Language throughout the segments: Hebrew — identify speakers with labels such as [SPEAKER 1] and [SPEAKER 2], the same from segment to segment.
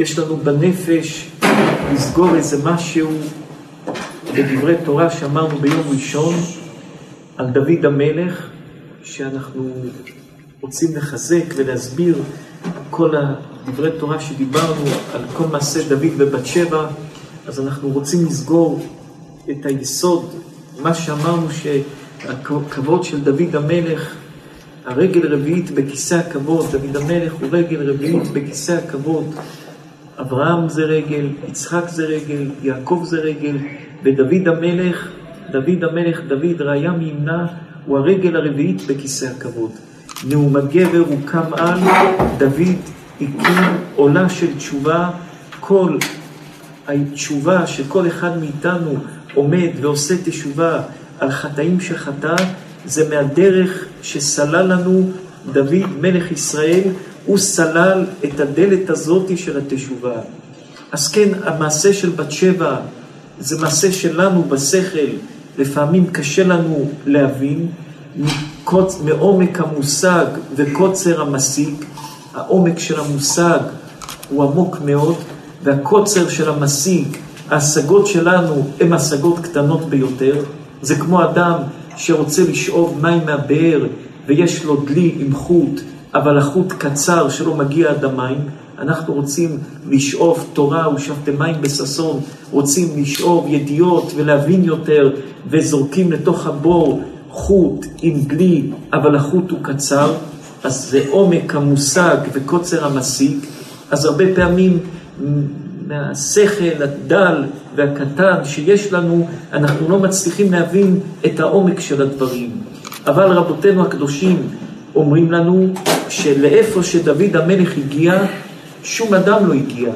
[SPEAKER 1] יש לנו בנפש לסגור איזה משהו בדברי תורה שאמרנו ביום ראשון על דוד המלך, שאנחנו רוצים לחזק ולהסביר כל הדברי תורה שדיברנו על כל מעשה דוד ובת שבע, אז אנחנו רוצים לסגור את היסוד, מה שאמרנו שהכבוד של דוד המלך, הרגל רביעית בכיסא הכבוד, דוד המלך הוא רגל רביעית בכיסא הכבוד, אברהם זה רגל, יצחק זה רגל, יעקב זה רגל, ודוד המלך, דוד המלך, דוד ראיה מימנה, הוא הרגל הרביעית בכיסא הכבוד. נאום הגבר הוא קם על, דוד הקים עולה של תשובה, כל התשובה שכל אחד מאיתנו עומד ועושה תשובה על חטאים שחטא, זה מהדרך שסלל לנו דוד מלך ישראל, הוא סלל את הדלת הזאת של התשובה. אז כן, המעשה של בת שבע זה מעשה שלנו בשכל, לפעמים קשה לנו להבין, מקוצ... מעומק המושג וקוצר המסיק, העומק של המושג הוא עמוק מאוד, והקוצר של המסיק, ההשגות שלנו הן השגות קטנות ביותר. זה כמו אדם שרוצה לשאוב מים מהבאר ויש לו דלי עם חוט, אבל החוט קצר שלא מגיע עד המים. אנחנו רוצים לשאוב תורה ושבתם מים בששון, רוצים לשאוב ידיעות ולהבין יותר, וזורקים לתוך הבור חוט עם דלי, אבל החוט הוא קצר, אז זה עומק המושג וקוצר המסיק, אז הרבה פעמים מהשכל הדל והקטן שיש לנו, אנחנו לא מצליחים להבין את העומק של הדברים. אבל רבותינו הקדושים אומרים לנו שלאיפה שדוד המלך הגיע, שום אדם לא הגיע.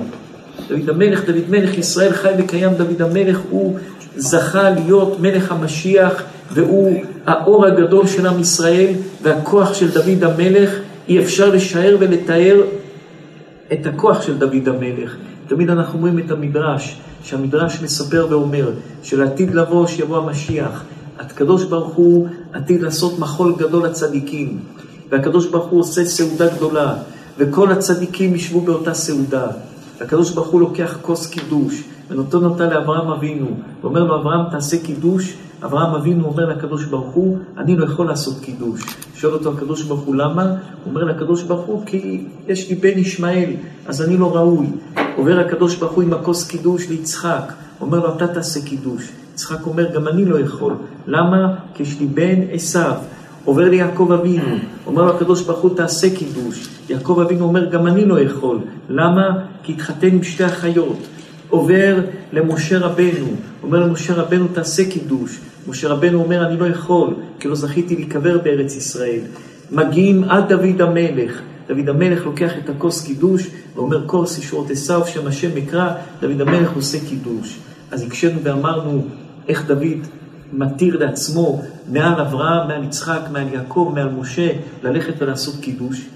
[SPEAKER 1] דוד המלך, דוד מלך ישראל חי וקיים, דוד המלך הוא זכה להיות מלך המשיח והוא האור הגדול של עם ישראל והכוח של דוד המלך, אי אפשר לשער ולתאר את הכוח של דוד המלך. תמיד אנחנו אומרים את המדרש, שהמדרש מספר ואומר שלעתיד לבוא שיבוא המשיח, הקדוש ברוך הוא עתיד לעשות מחול גדול לצדיקים, והקדוש ברוך הוא עושה סעודה גדולה, וכל הצדיקים ישבו באותה סעודה. הקדוש ברוך הוא לוקח כוס קידוש ונותן אותה לאברהם אבינו, ואומר לו, אברהם תעשה קידוש, אברהם אבינו אומר לקדוש ברוך הוא, אני לא יכול לעשות קידוש. שואל אותו הקדוש ברוך הוא, למה? הוא אומר לקדוש ברוך הוא, כי יש לי בן ישמעאל, אז אני לא ראוי. עובר הקדוש ברוך הוא עם הכוס קידוש ליצחק, אומר לו, אתה תעשה קידוש. יצחק אומר, גם אני לא יכול. למה? כי יש לי בן עשיו. עובר ליעקב אבינו, אומר לו הקדוש ברוך הוא תעשה קידוש. יעקב אבינו אומר גם אני לא יכול. למה? כי התחתן עם שתי אחיות. עובר למשה רבנו, אומר למשה רבנו תעשה קידוש. משה רבנו אומר אני לא יכול, כי לא זכיתי להיקבר בארץ ישראל. מגיעים עד דוד המלך. דוד המלך לוקח את הכוס קידוש ואומר כוס ישועות עשיו שם השם מקרא, דוד המלך עושה קידוש. אז הקשינו ואמרנו איך דוד מתיר לעצמו מעל אברהם, מעל יצחק, מעל יעקב, מעל משה, ללכת ולעשות קידוש.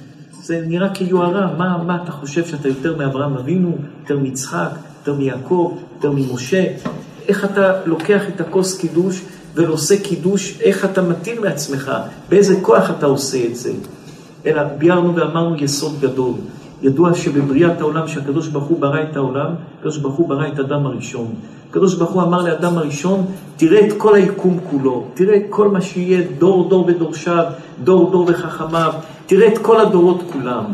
[SPEAKER 1] זה נראה כיוהרה, מה, מה אתה חושב שאתה יותר מאברהם אבינו, יותר מיצחק, יותר מיעקב, יותר ממשה? איך אתה לוקח את הכוס קידוש ועושה קידוש, איך אתה מתיר לעצמך, באיזה כוח אתה עושה את זה? אלא ביארנו ואמרנו יסוד גדול. ידוע שבבריאת העולם, שהקדוש ברוך הוא ברא את העולם, הקדוש ברוך הוא ברא את אדם הראשון. הקדוש ברוך הוא אמר לאדם הראשון, תראה את כל היקום כולו, תראה את כל מה שיהיה דור דור ודורשיו, דור דור וחכמיו, תראה את כל הדורות כולם.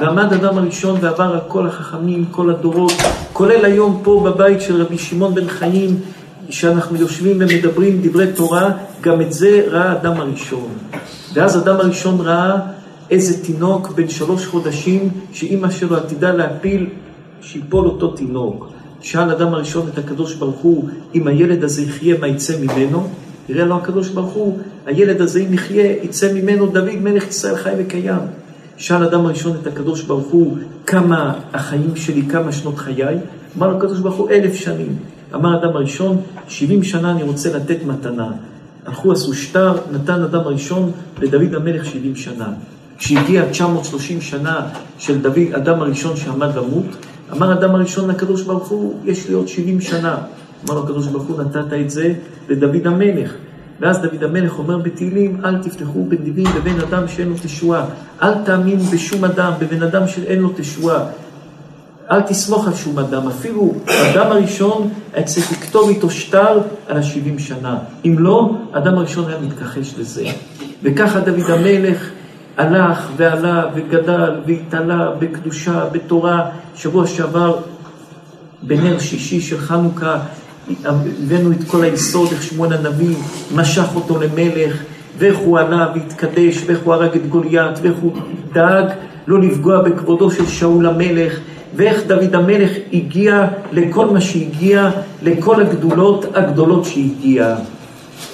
[SPEAKER 1] ועמד אדם הראשון ועבר על כל החכמים, כל הדורות, כולל היום פה בבית של רבי שמעון בן חיים, שאנחנו יושבים ומדברים דברי תורה, גם את זה ראה אדם הראשון. ואז אדם הראשון ראה איזה תינוק בן שלוש חודשים, שאימא שלו עתידה להפיל, שיפול אותו תינוק. שאל אדם הראשון את הקדוש ברוך הוא, אם הילד הזה יחיה, מה יצא ממנו? יראה לו הקדוש ברוך הוא, הילד הזה אם יחיה, יצא ממנו דוד מלך ישראל חי וקיים. שאל אדם הראשון את הקדוש ברוך הוא, כמה החיים שלי, כמה שנות חיי? אמר לו הקדוש ברוך הוא, אלף שנים. אמר אדם הראשון, שבעים שנה אני רוצה לתת מתנה. הלכו, עשו שטר, נתן אדם הראשון לדוד המלך שבעים שנה. כשהגיע 930 שנה של דוד, אדם הראשון שעמד למות, אמר אדם הראשון לקדוש ברוך הוא, יש לי עוד 70 שנה. אמר לו הקדוש ברוך הוא, נתת את זה לדוד המלך. ואז דוד המלך אומר בתהילים, אל תפתחו בין דיבים לבין אדם שאין לו תשועה. אל תאמין בשום אדם, בבן אדם שאין לו תשועה. אל תסמוך על שום אדם, אפילו האדם הראשון היה צריך לכתוב איתו שטר על השבעים שנה. אם לא, האדם הראשון היה מתכחש לזה. וככה דוד המלך הלך ועלה וגדל והתעלה בקדושה, בתורה. שבוע שעבר, בנר שישי של חנוכה, הבאנו את כל היסוד, איך שמואל הנביא משך אותו למלך, ואיך הוא עלה והתקדש, ואיך הוא הרג את גוליית, ואיך הוא דאג לא לפגוע בכבודו של שאול המלך, ואיך דוד המלך הגיע לכל מה שהגיע, לכל הגדולות הגדולות שהגיע.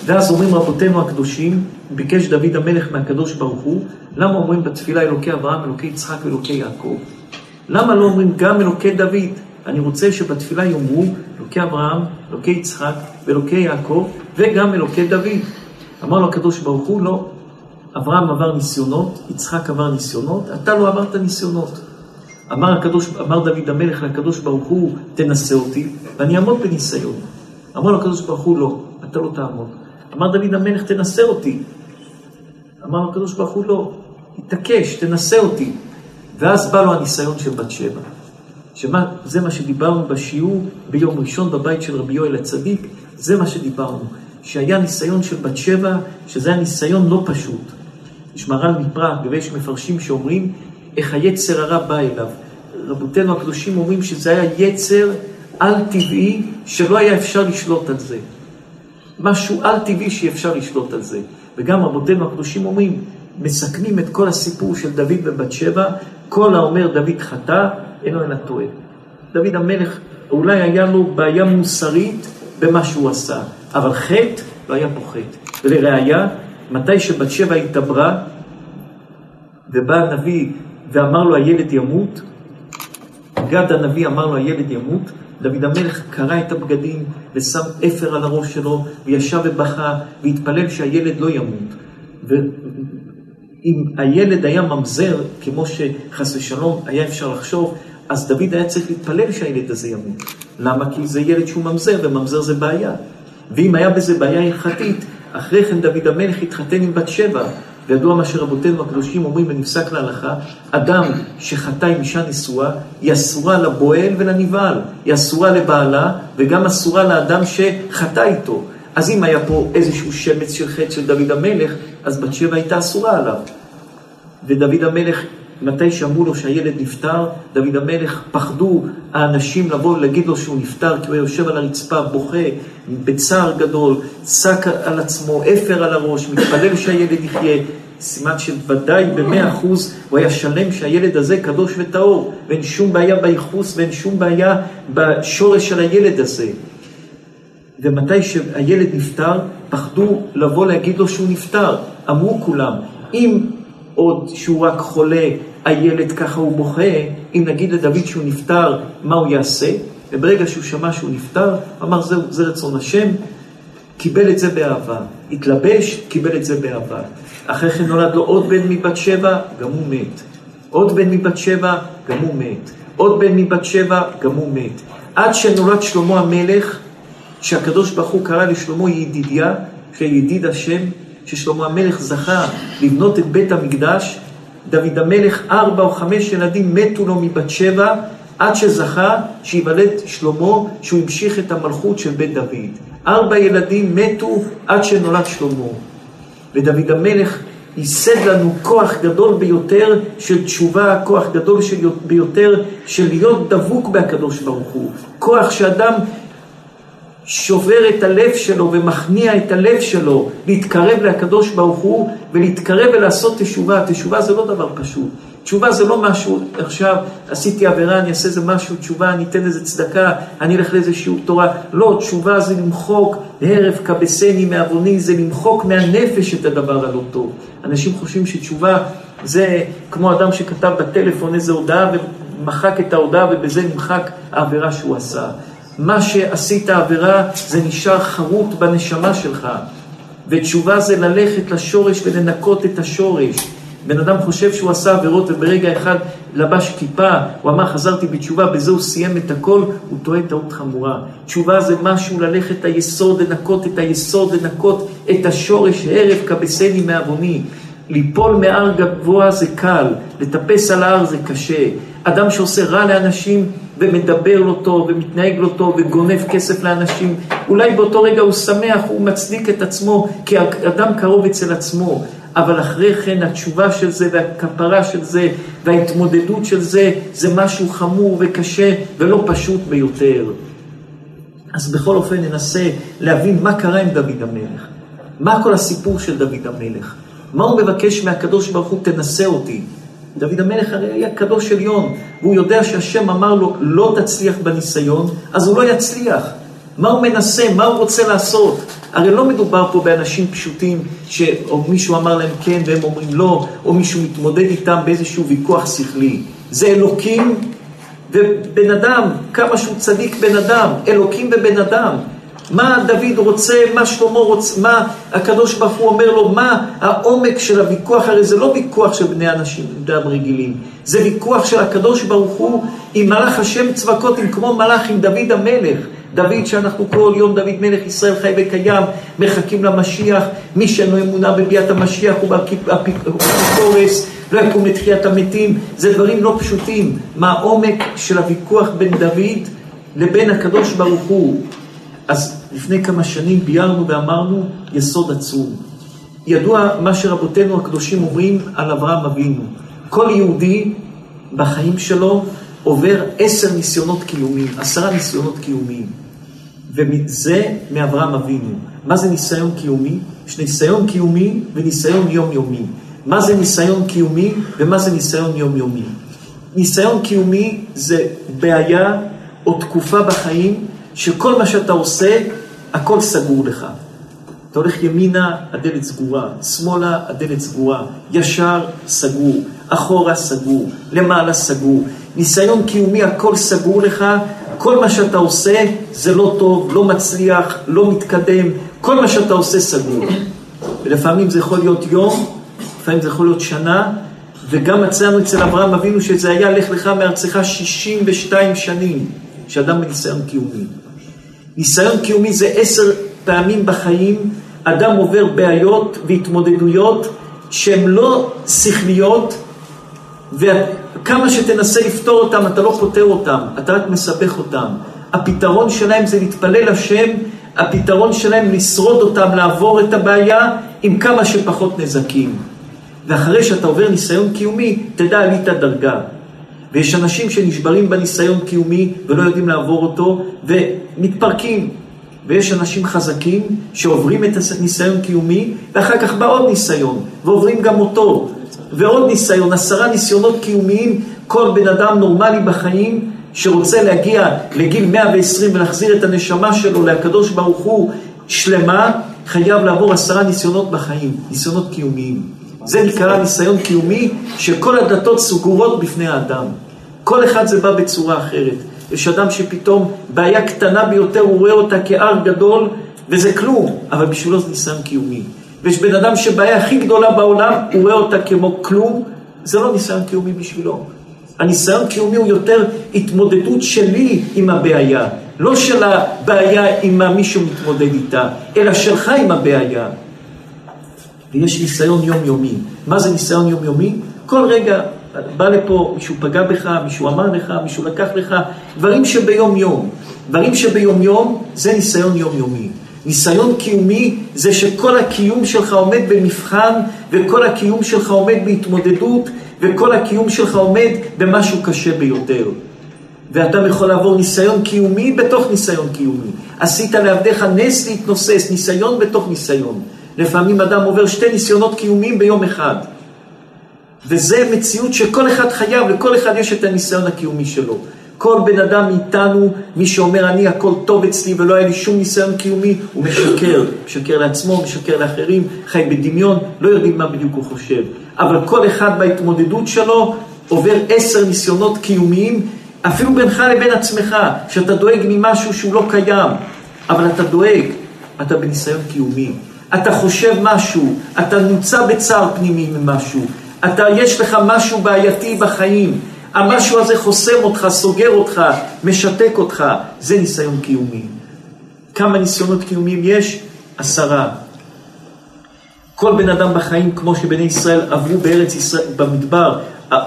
[SPEAKER 1] ואז אומרים רבותינו הקדושים, ביקש דוד המלך מהקדוש ברוך הוא, למה אומרים בתפילה אלוקי אברהם, אלוקי יצחק ואלוקי יעקב? למה לא אומרים גם אלוקי דוד? אני רוצה שבתפילה יאמרו אלוקי אברהם, אלוקי יצחק ואלוקי יעקב וגם אלוקי דוד. אמר לו הקדוש ברוך הוא, לא. אברהם עבר ניסיונות, יצחק עבר ניסיונות, אתה לא עברת ניסיונות. אמר, הקדוש, אמר דוד המלך לקדוש ברוך הוא, תנסה אותי, ואני אעמוד בניסיון. אמר לו הקדוש ברוך הוא, לא, אתה לא תעמוד. אמר דוד המלך, תנסה אותי. אמר הקדוש ברוך הוא, לא, התעקש, תנסה אותי. ואז בא לו הניסיון של בת שבע. שמה, זה מה שדיברנו בשיעור ביום ראשון בבית של רבי יואל הצדיק, זה מה שדיברנו. שהיה ניסיון של בת שבע, שזה היה ניסיון לא פשוט. יש מר"ל מפראג, ויש מפרשים שאומרים איך היצר הרע בא אליו. רבותינו הקדושים אומרים שזה היה יצר על-טבעי, שלא היה אפשר לשלוט על זה. משהו על-טבעי שאי אפשר לשלוט על זה. וגם רבותינו הקדושים אומרים, מסכמים את כל הסיפור של דוד ובת שבע, כל האומר דוד חטא, אינו אלא טועה. דוד המלך, אולי היה לו בעיה מוסרית במה שהוא עשה, אבל חטא, לא היה פה חטא. ולראיה, מתי שבת שבע התעברה, ובא הנביא ואמר לו הילד ימות, גד הנביא אמר לו הילד ימות, דוד המלך קרע את הבגדים ושם אפר על הראש שלו וישב ובכה והתפלל שהילד לא ימות. ואם הילד היה ממזר, כמו שחס ושלום היה אפשר לחשוב, אז דוד היה צריך להתפלל שהילד הזה ימות. למה? כי זה ילד שהוא ממזר, וממזר זה בעיה. ואם היה בזה בעיה הלכתית, אחרי כן דוד המלך התחתן עם בת שבע, וידוע מה שרבותינו הקדושים אומרים ונפסק להלכה, אדם שחטא עם אישה נשואה, היא אסורה לבועל ולנבעל, היא אסורה לבעלה וגם אסורה לאדם שחטא איתו. אז אם היה פה איזשהו שמץ של חטא של דוד המלך, אז בת שבע הייתה אסורה עליו. ודוד המלך, מתי שאמרו לו שהילד נפטר, דוד המלך, פחדו האנשים לבוא ולהגיד לו שהוא נפטר, כי הוא יושב על הרצפה, בוכה, בצער גדול, שק על עצמו, אפר על הראש, מתפלל שהילד יחיה. סימן שוודאי במאה אחוז הוא היה שלם שהילד הזה קדוש וטהור, ואין שום בעיה בייחוס ואין שום בעיה בשורש של הילד הזה. ומתי שהילד נפטר, פחדו לבוא להגיד לו שהוא נפטר. אמרו כולם, אם עוד שהוא רק חולה, הילד ככה הוא בוכה, אם נגיד לדוד שהוא נפטר, מה הוא יעשה? וברגע שהוא שמע שהוא נפטר, אמר זהו, זה רצון השם, קיבל את זה באהבה. התלבש, קיבל את זה באהבה. אחרי כן נולד לו עוד בן מבת שבע, גם הוא מת. עוד בן מבת שבע, גם הוא מת. עוד בן מבת שבע, גם הוא מת. עד שנולד שלמה המלך, שהקדוש ברוך הוא קרא לשלמה ידידיה, שידיד השם, ששלמה המלך זכה לבנות את בית המקדש, דוד המלך, ארבע או חמש ילדים מתו לו מבת שבע, עד שזכה שיוולד שלמה, שהוא המשיך את המלכות של בית דוד. ארבע ילדים מתו עד שנולד שלמה. ודוד המלך ייסד לנו כוח גדול ביותר של תשובה, כוח גדול ביותר של להיות דבוק בהקדוש ברוך הוא. כוח שאדם שובר את הלב שלו ומכניע את הלב שלו להתקרב לקדוש ברוך הוא ולהתקרב ולעשות תשובה. תשובה זה לא דבר פשוט. תשובה זה לא משהו, עכשיו עשיתי עבירה, אני אעשה איזה משהו, תשובה, אני אתן איזה צדקה, אני אלך לאיזה שיעור תורה. לא, תשובה זה למחוק הרף כבסני מעווני, זה למחוק מהנפש את הדבר הלא טוב. אנשים חושבים שתשובה זה כמו אדם שכתב בטלפון איזה הודעה ומחק את ההודעה ובזה נמחק העבירה שהוא עשה. מה שעשית עבירה זה נשאר חרוט בנשמה שלך. ותשובה זה ללכת לשורש ולנקות את השורש. בן אדם חושב שהוא עשה עבירות וברגע אחד לבש כיפה, הוא אמר חזרתי בתשובה, בזה הוא סיים את הכל, הוא טועה טעות חמורה. תשובה זה משהו ללכת היסוד, לנקות את היסוד, לנקות את השורש, הרף כבסני מעווני. ליפול מהר גבוה זה קל, לטפס על ההר זה קשה. אדם שעושה רע לאנשים ומדבר לא טוב ומתנהג לא טוב וגונב כסף לאנשים, אולי באותו רגע הוא שמח, הוא מצדיק את עצמו כאדם קרוב אצל עצמו, אבל אחרי כן התשובה של זה והכפרה של זה וההתמודדות של זה, זה משהו חמור וקשה ולא פשוט ביותר. אז בכל אופן ננסה להבין מה קרה עם דוד המלך. מה כל הסיפור של דוד המלך? מה הוא מבקש מהקדוש ברוך הוא, תנסה אותי. דוד המלך הרי היה קדוש עליון, והוא יודע שהשם אמר לו, לא תצליח בניסיון, אז הוא לא יצליח. מה הוא מנסה? מה הוא רוצה לעשות? הרי לא מדובר פה באנשים פשוטים, שאו מישהו אמר להם כן והם אומרים לא, או מישהו מתמודד איתם באיזשהו ויכוח שכלי. זה אלוקים ובן אדם, כמה שהוא צדיק בן אדם, אלוקים ובן אדם. מה דוד רוצה, מה שלמה רוצה, מה הקדוש ברוך הוא אומר לו, מה העומק של הוויכוח, הרי זה לא ויכוח של בני אנשים, בני אדם רגילים, זה ויכוח של הקדוש ברוך הוא עם מלאך השם צבקות, עם כמו מלאך עם דוד המלך. דוד שאנחנו כל יום, דוד מלך ישראל חי וקיים, מחכים למשיח, מי שאין לו אמונה בביאת המשיח הוא באפיקורס, לא יקום לתחיית המתים, זה דברים לא פשוטים. מה העומק של הוויכוח בין דוד לבין הקדוש ברוך הוא. אז לפני כמה שנים ביארנו ואמרנו יסוד עצום. ידוע מה שרבותינו הקדושים אומרים על אברהם אבינו. כל יהודי בחיים שלו עובר עשר ניסיונות קיומיים, עשרה ניסיונות קיומיים. וזה מאברהם אבינו. מה זה ניסיון קיומי? יש ניסיון קיומי וניסיון יומיומי. מה זה ניסיון קיומי ומה זה ניסיון יומיומי? ניסיון קיומי זה בעיה או תקופה בחיים שכל מה שאתה עושה, הכל סגור לך. אתה הולך ימינה, הדלת סגורה, שמאלה, הדלת סגורה, ישר, סגור, אחורה, סגור, למעלה, סגור. ניסיון קיומי, הכל סגור לך, כל מה שאתה עושה זה לא טוב, לא מצליח, לא מתקדם, כל מה שאתה עושה סגור. ולפעמים זה יכול להיות יום, לפעמים זה יכול להיות שנה, וגם מצאנו אצל אברהם אבינו שזה היה לך לך מארצך 62 שנים, שאדם בניסיון קיומי. ניסיון קיומי זה עשר פעמים בחיים, אדם עובר בעיות והתמודדויות שהן לא שכליות, וכמה שתנסה לפתור אותם, אתה לא פותר אותם, אתה רק מסבך אותם. הפתרון שלהם זה להתפלל השם, הפתרון שלהם לשרוד אותם, לעבור את הבעיה עם כמה שפחות נזקים. ואחרי שאתה עובר ניסיון קיומי, תדע עלית דרגה. ויש אנשים שנשברים בניסיון קיומי ולא יודעים לעבור אותו ומתפרקים. ויש אנשים חזקים שעוברים את הניסיון קיומי ואחר כך בא עוד ניסיון ועוברים גם אותו ועוד ניסיון, עשרה ניסיונות קיומיים, כל בן אדם נורמלי בחיים שרוצה להגיע לגיל 120 ולהחזיר את הנשמה שלו לקדוש ברוך הוא שלמה, חייב לעבור עשרה ניסיונות בחיים, ניסיונות קיומיים. זה נקרא ניסיון קיומי שכל הדתות סגורות בפני האדם. כל אחד זה בא בצורה אחרת. יש אדם שפתאום בעיה קטנה ביותר, הוא רואה אותה כהר גדול, וזה כלום, אבל בשבילו זה ניסיון קיומי. ויש בן אדם שבעיה הכי גדולה בעולם, הוא רואה אותה כמו כלום, זה לא ניסיון קיומי בשבילו. הניסיון קיומי הוא יותר התמודדות שלי עם הבעיה, לא של הבעיה עם מי שמתמודד איתה, אלא שלך עם הבעיה. ויש ניסיון יומיומי. מה זה ניסיון יומיומי? כל רגע בא לפה, מישהו פגע בך, מישהו אמר לך, מישהו לקח לך, דברים שביום יום. דברים שביום יום זה ניסיון יומיומי. ניסיון קיומי זה שכל הקיום שלך עומד במבחן וכל הקיום שלך עומד בהתמודדות וכל הקיום שלך עומד במשהו קשה ביותר. ואתה יכול לעבור ניסיון קיומי בתוך ניסיון קיומי. עשית לעבדיך נס להתנוסס, ניסיון בתוך ניסיון. לפעמים אדם עובר שתי ניסיונות קיומיים ביום אחד. וזה מציאות שכל אחד חייב, לכל אחד יש את הניסיון הקיומי שלו. כל בן אדם מאיתנו, מי שאומר אני הכל טוב אצלי ולא היה לי שום ניסיון קיומי, הוא משקר. משקר לעצמו, משקר לאחרים, חי בדמיון, לא יודעים מה בדיוק הוא חושב. אבל כל אחד בהתמודדות שלו עובר עשר ניסיונות קיומיים, אפילו בינך לבין עצמך, שאתה דואג ממשהו שהוא לא קיים, אבל אתה דואג, אתה בניסיון קיומי. אתה חושב משהו, אתה נמצא בצער פנימי ממשהו, אתה, יש לך משהו בעייתי בחיים, המשהו הזה חוסם אותך, סוגר אותך, משתק אותך, זה ניסיון קיומי. כמה ניסיונות קיומיים יש? עשרה. כל בן אדם בחיים, כמו שבני ישראל עברו בארץ ישראל, במדבר,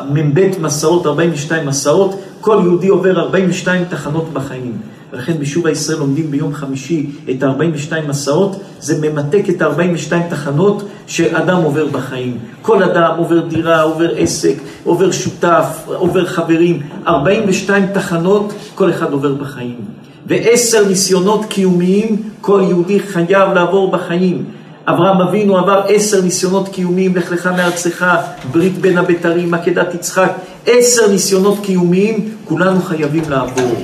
[SPEAKER 1] מ"ב מסעות, 42 מסעות, כל יהודי עובר 42 תחנות בחיים. ולכן בשוב הישראל לומדים ביום חמישי את ה-42 מסעות, זה ממתק את ה-42 תחנות שאדם עובר בחיים. כל אדם עובר דירה, עובר עסק, עובר שותף, עובר חברים, 42 תחנות כל אחד עובר בחיים. ועשר ניסיונות קיומיים כל יהודי חייב לעבור בחיים. אברהם אבינו עבר עשר ניסיונות קיומיים, לך לך מארצך, ברית בין הבתרים, עקדת יצחק, עשר ניסיונות קיומיים, כולנו חייבים לעבור.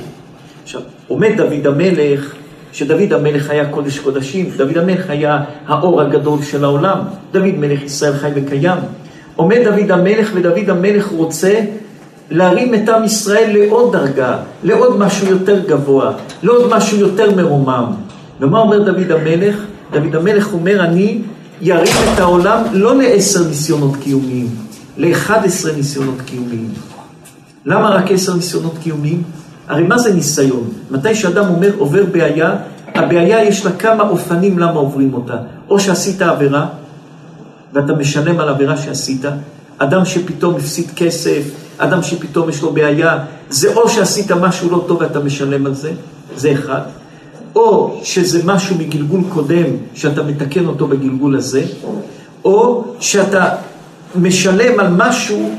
[SPEAKER 1] עכשיו, עומד דוד המלך, שדוד המלך היה קודש קודשים, דוד המלך היה האור הגדול של העולם, דוד מלך ישראל חי וקיים. עומד דוד המלך, ודוד המלך רוצה להרים את עם ישראל לעוד דרגה, לעוד משהו יותר גבוה, לעוד משהו יותר מרומם. ומה אומר דוד המלך? דוד המלך אומר, אני ירים את העולם לא לעשר ניסיונות קיומיים, לאחד עשרה ניסיונות קיומיים. למה רק עשר ניסיונות קיומיים? הרי מה זה ניסיון? מתי שאדם אומר עובר בעיה, הבעיה יש לה כמה אופנים למה עוברים אותה. או שעשית עבירה, ואתה משלם על עבירה שעשית, אדם שפתאום הפסיד כסף, אדם שפתאום יש לו בעיה, זה או שעשית משהו לא טוב ואתה משלם על זה, זה אחד. או שזה משהו מגלגול קודם שאתה מתקן אותו בגלגול הזה, או שאתה משלם על משהו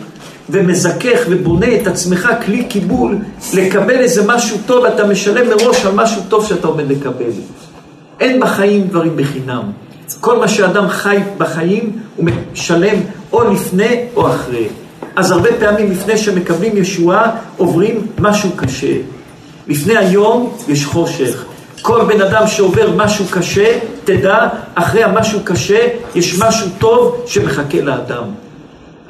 [SPEAKER 1] ומזכך ובונה את עצמך כלי קיבול לקבל איזה משהו טוב, אתה משלם מראש על משהו טוב שאתה עומד לקבל. אין בחיים דברים בחינם. כל מה שאדם חי בחיים הוא משלם או לפני או אחרי. אז הרבה פעמים לפני שמקבלים ישועה עוברים משהו קשה. לפני היום יש חושך. כל בן אדם שעובר משהו קשה, תדע, אחרי המשהו קשה יש משהו טוב שמחכה לאדם.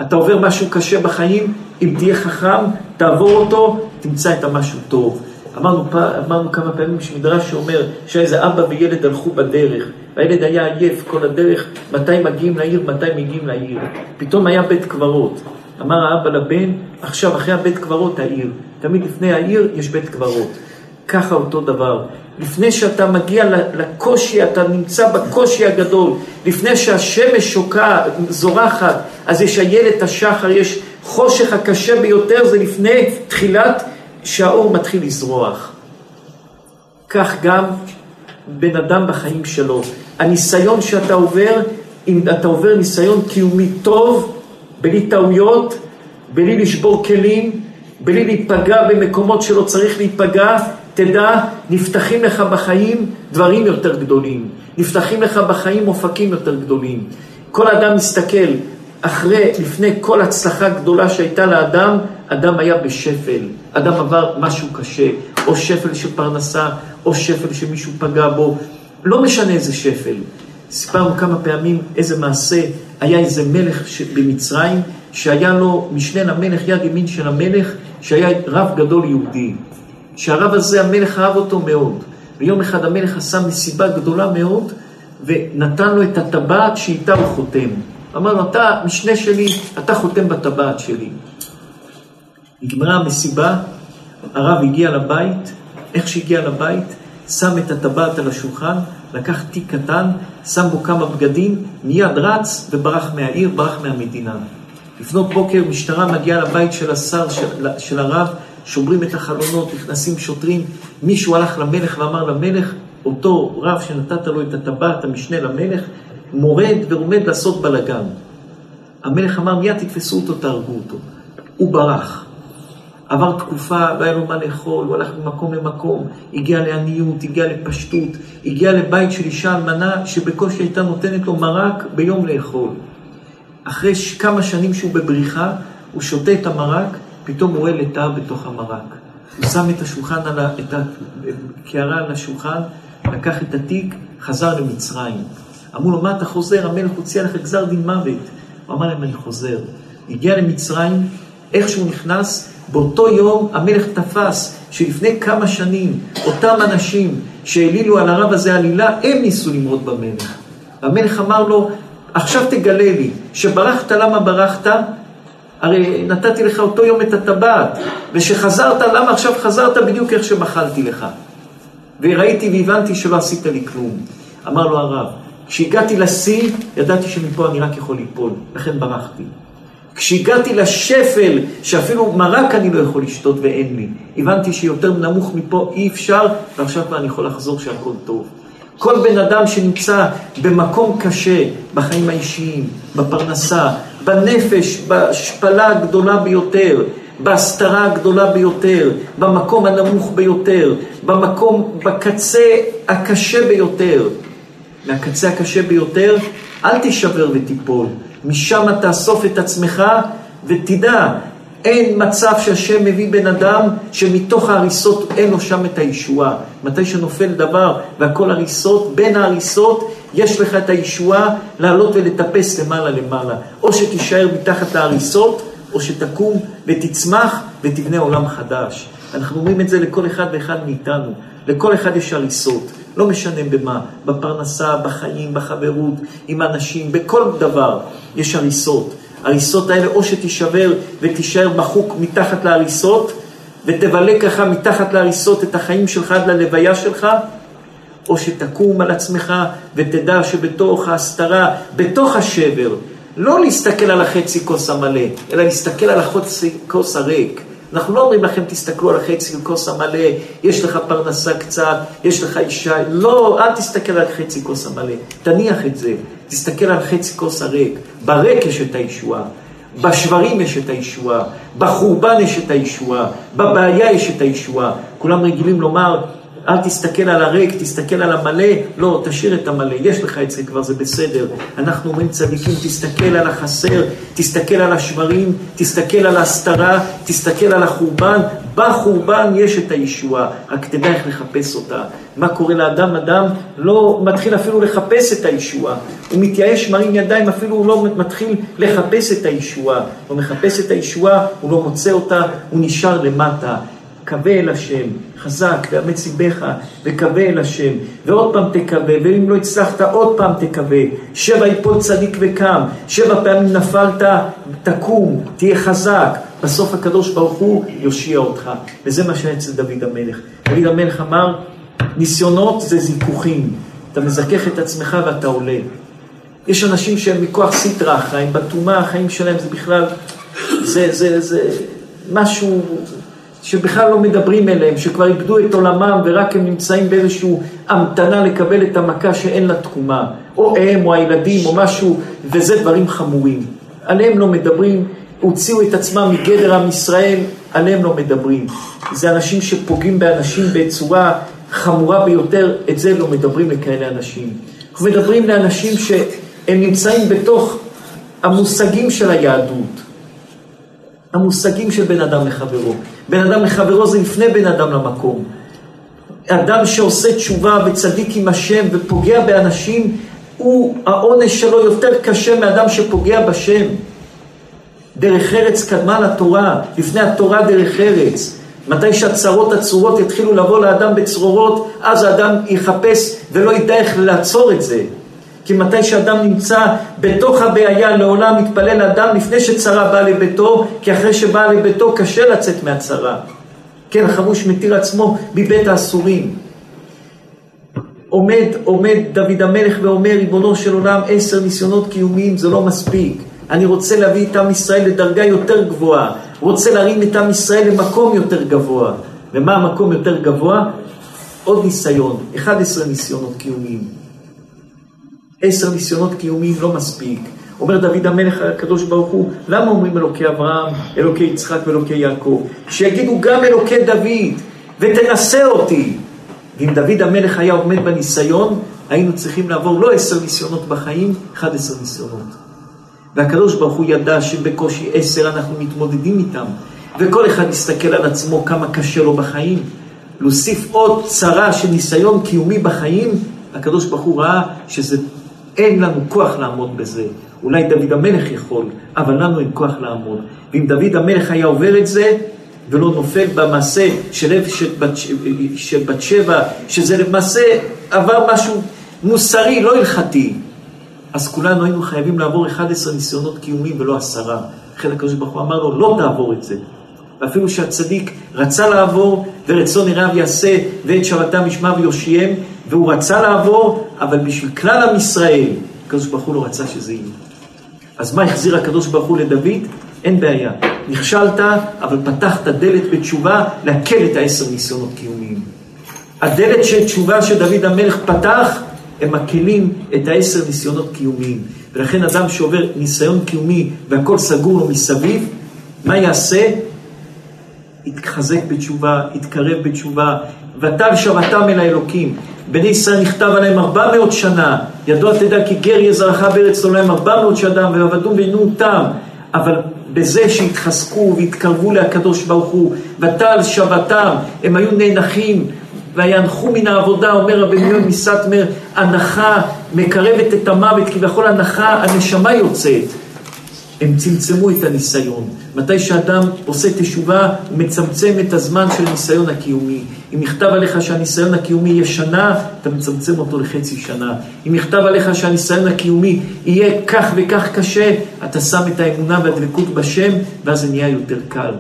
[SPEAKER 1] אתה עובר משהו קשה בחיים, אם תהיה חכם, תעבור אותו, תמצא את המשהו טוב. אמרנו, פע... אמרנו כמה פעמים שמדרש שאומר שהיה איזה אבא וילד הלכו בדרך, והילד היה עייף כל הדרך, מתי מגיעים לעיר, מתי מגיעים לעיר. פתאום היה בית קברות. אמר האבא לבן, עכשיו אחרי הבית קברות העיר. תמיד לפני העיר יש בית קברות. ככה אותו דבר. לפני שאתה מגיע לקושי, אתה נמצא בקושי הגדול. לפני שהשמש שוקעת, זורחת, אז יש איילת השחר, יש חושך הקשה ביותר, זה לפני תחילת שהאור מתחיל לזרוח. כך גם בן אדם בחיים שלו. הניסיון שאתה עובר, אם אתה עובר ניסיון קיומי טוב, בלי טעויות, בלי לשבור כלים, בלי להיפגע במקומות שלא צריך להיפגע, תדע, נפתחים לך בחיים דברים יותר גדולים. נפתחים לך בחיים אופקים יותר גדולים. כל אדם מסתכל, אחרי, לפני כל הצלחה גדולה שהייתה לאדם, אדם היה בשפל. אדם עבר משהו קשה, או שפל של פרנסה, או שפל שמישהו פגע בו. לא משנה איזה שפל. סיפרנו כמה פעמים איזה מעשה, היה איזה מלך במצרים, שהיה לו משנה למלך, יד ימין של המלך, שהיה רב גדול יהודי. שהרב הזה, המלך אהב אותו מאוד. ויום אחד המלך עשה מסיבה גדולה מאוד, ונתן לו את הטבעת שאיתה הוא חותם. אמר לו, אתה משנה שלי, אתה חותם בטבעת שלי. נגמרה המסיבה, הרב הגיע לבית, איך שהגיע לבית, שם את הטבעת על השולחן, לקח תיק קטן, שם בו כמה בגדים, מיד רץ וברח מהעיר, ברח מהמדינה. לפנות בוקר משטרה מגיעה לבית של השר, של, של הרב, שומרים את החלונות, נכנסים שוטרים. מישהו הלך למלך ואמר למלך, אותו רב שנתת לו את הטבעת, המשנה למלך, מורד ועומד לעשות בלאגן. המלך אמר, מיד תתפסו אותו, תהרגו אותו. הוא ברח. עבר תקופה, לא היה לו מה לאכול, הוא הלך ממקום למקום, הגיע לעניות, הגיע לפשטות, הגיע לבית של אישה אלמנה שבקושי הייתה נותנת לו מרק ביום לאכול. אחרי כמה שנים שהוא בבריחה, הוא שותה את המרק, פתאום הוא רואה לטאה בתוך המרק. הוא שם את השולחן, על ה... את הקערה על השולחן, לקח את התיק, חזר למצרים. אמרו לו, מה אתה חוזר? המלך הוציא עליך גזר דין מוות. הוא אמר להם, אני חוזר. הגיע למצרים, איך שהוא נכנס, באותו יום המלך תפס שלפני כמה שנים אותם אנשים שהעלילו על הרב הזה עלילה, הם ניסו למרוד במלך. והמלך אמר לו, עכשיו תגלה לי, שברחת, למה ברחת? הרי נתתי לך אותו יום את הטבעת, ושחזרת, למה עכשיו חזרת בדיוק איך שמחלתי לך? וראיתי והבנתי שלא עשית לי כלום. אמר לו הרב, כשהגעתי לשיא, ידעתי שמפה אני רק יכול ליפול, לכן ברחתי. כשהגעתי לשפל, שאפילו מרק אני לא יכול לשתות ואין לי, הבנתי שיותר נמוך מפה אי אפשר, ועכשיו כבר אני יכול לחזור שהכל טוב. כל בן אדם שנמצא במקום קשה, בחיים האישיים, בפרנסה, בנפש, בהשפלה הגדולה ביותר, בהסתרה הגדולה ביותר, במקום הנמוך ביותר, במקום, בקצה הקשה ביותר, מהקצה הקשה ביותר, אל תישבר ותיפול. משם תאסוף את עצמך ותדע, אין מצב שהשם מביא בן אדם שמתוך ההריסות אין לו שם את הישועה. מתי שנופל דבר והכל הריסות, בין ההריסות יש לך את הישועה לעלות ולטפס למעלה למעלה. או שתישאר מתחת להריסות, או שתקום ותצמח ותבנה עולם חדש. אנחנו אומרים את זה לכל אחד ואחד מאיתנו. לכל אחד יש הריסות, לא משנה במה, בפרנסה, בחיים, בחברות, עם אנשים, בכל דבר יש הריסות. ההריסות האלה או שתישבר ותישאר מחוק מתחת להריסות ותבלה ככה מתחת להריסות את החיים שלך עד ללוויה שלך, או שתקום על עצמך ותדע שבתוך ההסתרה, בתוך השבר, לא להסתכל על החצי כוס המלא, אלא להסתכל על החצי כוס הריק. אנחנו לא אומרים לכם, תסתכלו על החצי כוס המלא, יש לך פרנסה קצת, יש לך אישה, לא, אל תסתכל על חצי כוס המלא, תניח את זה, תסתכל על חצי כוס הריק, בריק יש את הישועה, בשברים יש את הישועה, בחורבן יש את הישועה, בבעיה יש את הישועה. כולם רגילים לומר, אל תסתכל על הריק, תסתכל על המלא, לא, תשאיר את המלא, יש לך את זה כבר, זה בסדר. אנחנו אומרים צדיקים, תסתכל על החסר, תסתכל על השברים, תסתכל על ההסתרה, תסתכל על החורבן, בחורבן יש את הישועה, רק תדע איך לחפש אותה. מה קורה לאדם? אדם לא מתחיל אפילו לחפש את הישועה. הוא מתייאש, מרים ידיים, אפילו הוא לא מתחיל לחפש את הישועה. הוא מחפש את הישועה, הוא לא מוצא אותה, הוא נשאר למטה. קווה אל השם, חזק, ואמץ ליבך, וקווה אל השם, ועוד פעם תקווה, ואם לא הצלחת עוד פעם תקווה, שבע יפול צדיק וקם, שבע פעמים נפלת, תקום, תהיה חזק, בסוף הקדוש ברוך הוא יושיע אותך, וזה מה שהיה אצל דוד המלך. דוד המלך אמר, ניסיונות זה זיכוכים, אתה מזכך את עצמך ואתה עולה. יש אנשים שהם מכוח סיטרא החיים, בטומאה החיים שלהם זה בכלל, זה, זה, זה משהו שבכלל לא מדברים אליהם, שכבר איבדו את עולמם ורק הם נמצאים באיזושהי המתנה לקבל את המכה שאין לה תקומה, או הם או הילדים או משהו, וזה דברים חמורים. עליהם לא מדברים, הוציאו את עצמם מגדר עם ישראל, עליהם לא מדברים. זה אנשים שפוגעים באנשים בצורה חמורה ביותר, את זה לא מדברים לכאלה אנשים. אנחנו מדברים לאנשים שהם נמצאים בתוך המושגים של היהדות. המושגים של בן אדם לחברו. בן אדם לחברו זה לפני בן אדם למקום. אדם שעושה תשובה וצדיק עם השם ופוגע באנשים, הוא, העונש שלו יותר קשה מאדם שפוגע בשם. דרך ארץ קדמה לתורה, לפני התורה דרך ארץ. מתי שהצרות הצרורות יתחילו לבוא לאדם בצרורות, אז האדם יחפש ולא ידע איך לעצור את זה. כי מתי שאדם נמצא בתוך הבעיה, לעולם מתפלל אדם לפני שצרה באה לביתו, כי אחרי שבאה לביתו קשה לצאת מהצרה. כן, החמוש מתיר עצמו מבית האסורים. עומד, עומד דוד המלך ואומר, ריבונו של עולם, עשר ניסיונות קיומיים זה לא מספיק. אני רוצה להביא את עם ישראל לדרגה יותר גבוהה. רוצה להרים את עם ישראל למקום יותר גבוה. ומה המקום יותר גבוה? עוד ניסיון, 11 ניסיונות קיומיים. עשר ניסיונות קיומיים לא מספיק. אומר דוד המלך הקדוש ברוך הוא, למה אומרים אלוקי אברהם, אלוקי יצחק ואלוקי יעקב? שיגידו גם אלוקי דוד, ותנסה אותי. ואם דוד המלך היה עומד בניסיון, היינו צריכים לעבור לא עשר ניסיונות בחיים, אחד עשר ניסיונות. והקדוש ברוך הוא ידע שבקושי עשר אנחנו מתמודדים איתם, וכל אחד יסתכל על עצמו כמה קשה לו בחיים. להוסיף עוד צרה של ניסיון קיומי בחיים, הקדוש ברוך הוא ראה שזה אין לנו כוח לעמוד בזה. אולי דוד המלך יכול, אבל לנו אין כוח לעמוד. ואם דוד המלך היה עובר את זה, ולא נופל במעשה של של בת, של בת שבע, שזה למעשה עבר משהו מוסרי, לא הלכתי. אז כולנו היינו חייבים לעבור 11 ניסיונות קיומיים ולא עשרה. לכן הקדוש ברוך הוא אמר לו, לא תעבור את זה. ואפילו שהצדיק רצה לעבור, ורצון ירב יעשה, ואת שבתם ישמע ויושיעם, והוא רצה לעבור, אבל בשביל כלל עם ישראל, הקדוש ברוך הוא לא רצה שזה יהיה. אז מה החזיר הקדוש ברוך הוא לדוד? אין בעיה. נכשלת, אבל פתחת דלת בתשובה להקל את העשר ניסיונות קיומיים. הדלת של תשובה שדוד המלך פתח, הם מקלים את העשר ניסיונות קיומיים. ולכן אדם שעובר ניסיון קיומי והכל סגור לו מסביב, מה יעשה? יתחזק בתשובה, יתקרב בתשובה, ותל שבתם אל האלוקים. בני ישראל נכתב עליהם ארבע מאות שנה, ידוע תדע כי גר יהיה זרעך בארץ עולם ארבע מאות שנה, ועבדו ועינו תם, אבל בזה שהתחזקו והתקרבו להקדוש ברוך הוא, ותל שבתם, הם היו נאנחים, ויאנחו מן העבודה, אומר רבי מיון מסטמר, הנחה מקרבת את המוות, כביכול הנחה, הנשמה יוצאת. הם צמצמו את הניסיון. מתי שאדם עושה תשובה, הוא מצמצם את הזמן של הניסיון הקיומי. אם נכתב עליך שהניסיון הקיומי יהיה שנה, אתה מצמצם אותו לחצי שנה. אם נכתב עליך שהניסיון הקיומי יהיה כך וכך קשה, אתה שם את האמונה והדבקות בשם, ואז זה נהיה יותר קל.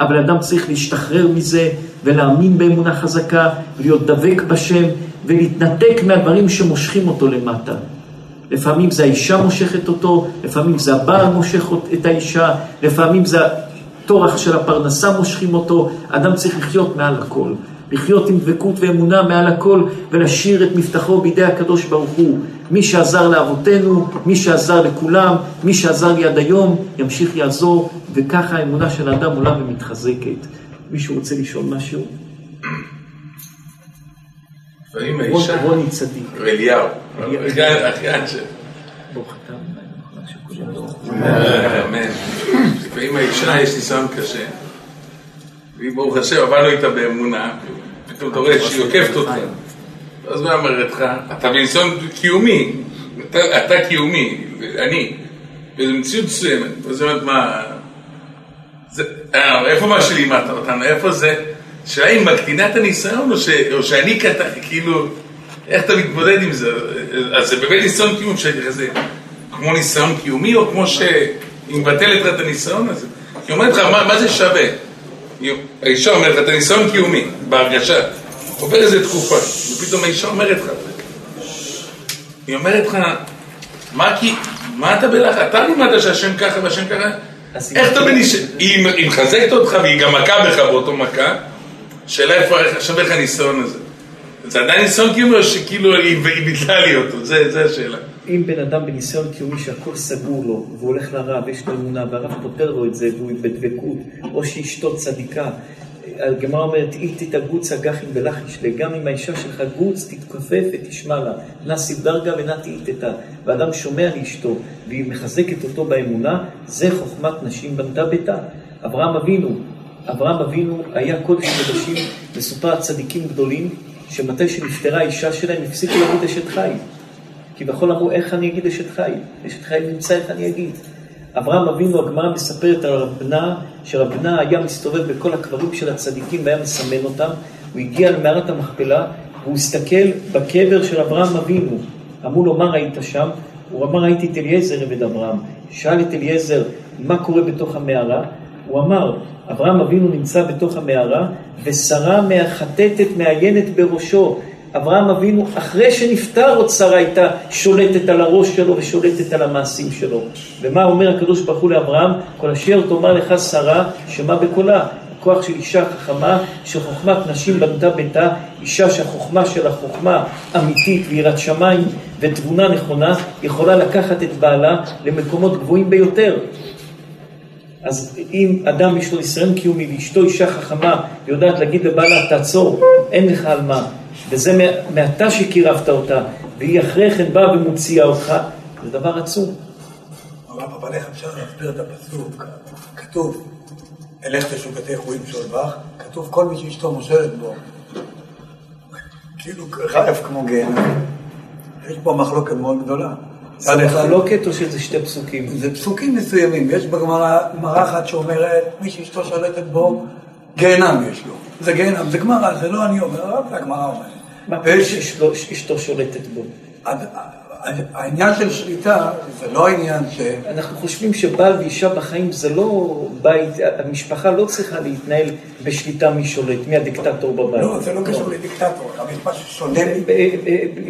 [SPEAKER 1] אבל אדם צריך להשתחרר מזה ולהאמין באמונה חזקה, ולהיות דבק בשם, ולהתנתק מהדברים שמושכים אותו למטה. לפעמים זה האישה מושכת אותו, לפעמים זה הבעל מושך את האישה, לפעמים זה הטורח של הפרנסה מושכים אותו. אדם צריך לחיות מעל הכל. לחיות עם דבקות ואמונה מעל הכל ולשאיר את מבטחו בידי הקדוש ברוך הוא. מי שעזר לאבותינו, מי שעזר לכולם, מי שעזר לי עד היום, ימשיך יעזור, וככה האמונה של האדם עולה ומתחזקת. מישהו רוצה לשאול משהו?
[SPEAKER 2] לפעמים האישה...
[SPEAKER 1] רוני צדיק.
[SPEAKER 2] אליהו. אחיין של...
[SPEAKER 1] ברוך אתה
[SPEAKER 2] אמן. לפעמים האישה יש ניסיון קשה. והיא ברוך השם, עבדנו איתה באמונה, פתאום אתה רואה שהיא עוקפת אותך. אז מה אומרת לך? אתה בניסיון קיומי, אתה קיומי, אני, באיזו מציאות מסוימת. אז היא אומרת, מה... איפה מה שלימדת אותנו? איפה זה? השאלה אם מקטינה את הניסיון או שאני קטן, כאילו, איך אתה מתמודד עם זה? אז זה באמת ניסיון קיום שהייתי כזה, כמו ניסיון קיומי או כמו שהיא מבטלת לך את הניסיון הזה? היא אומרת לך, מה זה שווה? האישה אומרת לך, אתה ניסיון קיומי, בהרגשה. עובר איזה תקופה, ופתאום האישה אומרת לך, היא אומרת לך, מה כי, מה אתה בלחץ? אתה לימדת שהשם ככה והשם ככה? איך אתה בניש... היא מחזקת אותך והיא גם מכה בך באותו מכה, שאלה איפה שווה לך הניסיון הזה. זה עדיין ניסיון קיומי או שכאילו היא ביטלה לי אותו, זה השאלה.
[SPEAKER 1] אם בן אדם בניסיון קיומי שהכל סגור לו, והוא הולך לרב, יש לו אמונה, והרב פותר לו את זה, והוא בדבקות, או שאשתו צדיקה. הגמרא אומרת, אי תתאגוצה גחין בלחישלה, גם אם האישה שלך גוץ, תתכופף ותשמע לה. נא דרגה ונא תאיתתה. ואדם שומע לאשתו, והיא מחזקת אותו באמונה, זה חוכמת נשים בנתה ביתה. אברהם אבינו, אברהם אבינו היה קודש קודשים, מסופר צדיקים גדולים, שמתי שנפטרה האישה שלהם, הפסיקו להגיד אשת חי. כי בכל אמרו, איך אני אגיד אשת חי? אשת חי נמצא, איך אני אגיד? אברהם אבינו, הגמרא מספרת על רב בנה, שרב בנה היה מסתובב בכל הקברים של הצדיקים והיה מסמן אותם. הוא הגיע למערת המכפלה, והוא הסתכל בקבר של אברהם אבינו. אמרו לו, מה ראית שם? הוא אמר, ראיתי את אליעזר עבד אברהם. שאל את אליעזר, מה קורה בתוך המערה? הוא אמר, אברהם אבינו נמצא בתוך המערה, ושרה מהחטטת מעיינת בראשו. אברהם אבינו, אחרי שנפטר עוד שרה הייתה שולטת על הראש שלו ושולטת על המעשים שלו. ומה אומר הקדוש ברוך הוא לאברהם? כל אשר תאמר לך שרה, שמע בקולה. הכוח של אישה חכמה, שחוכמת נשים בנתה ביתה, אישה שהחוכמה שלה חוכמה אמיתית ויראת שמיים ותבונה נכונה, יכולה לקחת את בעלה למקומות גבוהים ביותר. אז אם אדם יש לו ניסיון קיומי ואשתו אישה חכמה ויודעת להגיד לבעלה, תעצור, אין לך על מה, וזה מעתה שקירבת אותה, והיא אחרי כן באה ומוציאה אותך, זה דבר עצום.
[SPEAKER 3] הרב, איך אפשר להסביר את הפסוק? כתוב, אלך תשוקתך רואים שולבך, כתוב כל מי שאשתו מושלת בו. כאילו רעב כמו גיהנם. יש פה מחלוקת מאוד גדולה.
[SPEAKER 1] זה מחלוקת או שזה שתי פסוקים?
[SPEAKER 3] זה פסוקים מסוימים. יש בגמרא אחת שאומרת, מי שאשתו שולטת בו, גיהנם יש לו. זה גיהנם, זה גמרא, זה לא אני אומר, רק הגמרא אומרת.
[SPEAKER 1] מה פירוש אשתו שולטת בו?
[SPEAKER 3] העניין של שליטה זה לא העניין ש...
[SPEAKER 1] אנחנו חושבים שבעל ואישה בחיים זה לא בית, המשפחה לא צריכה להתנהל בשליטה מי שולט, מי הדיקטטור בבית.
[SPEAKER 3] לא, זה לא קשור לדיקטטור, אבל יש משהו שונה.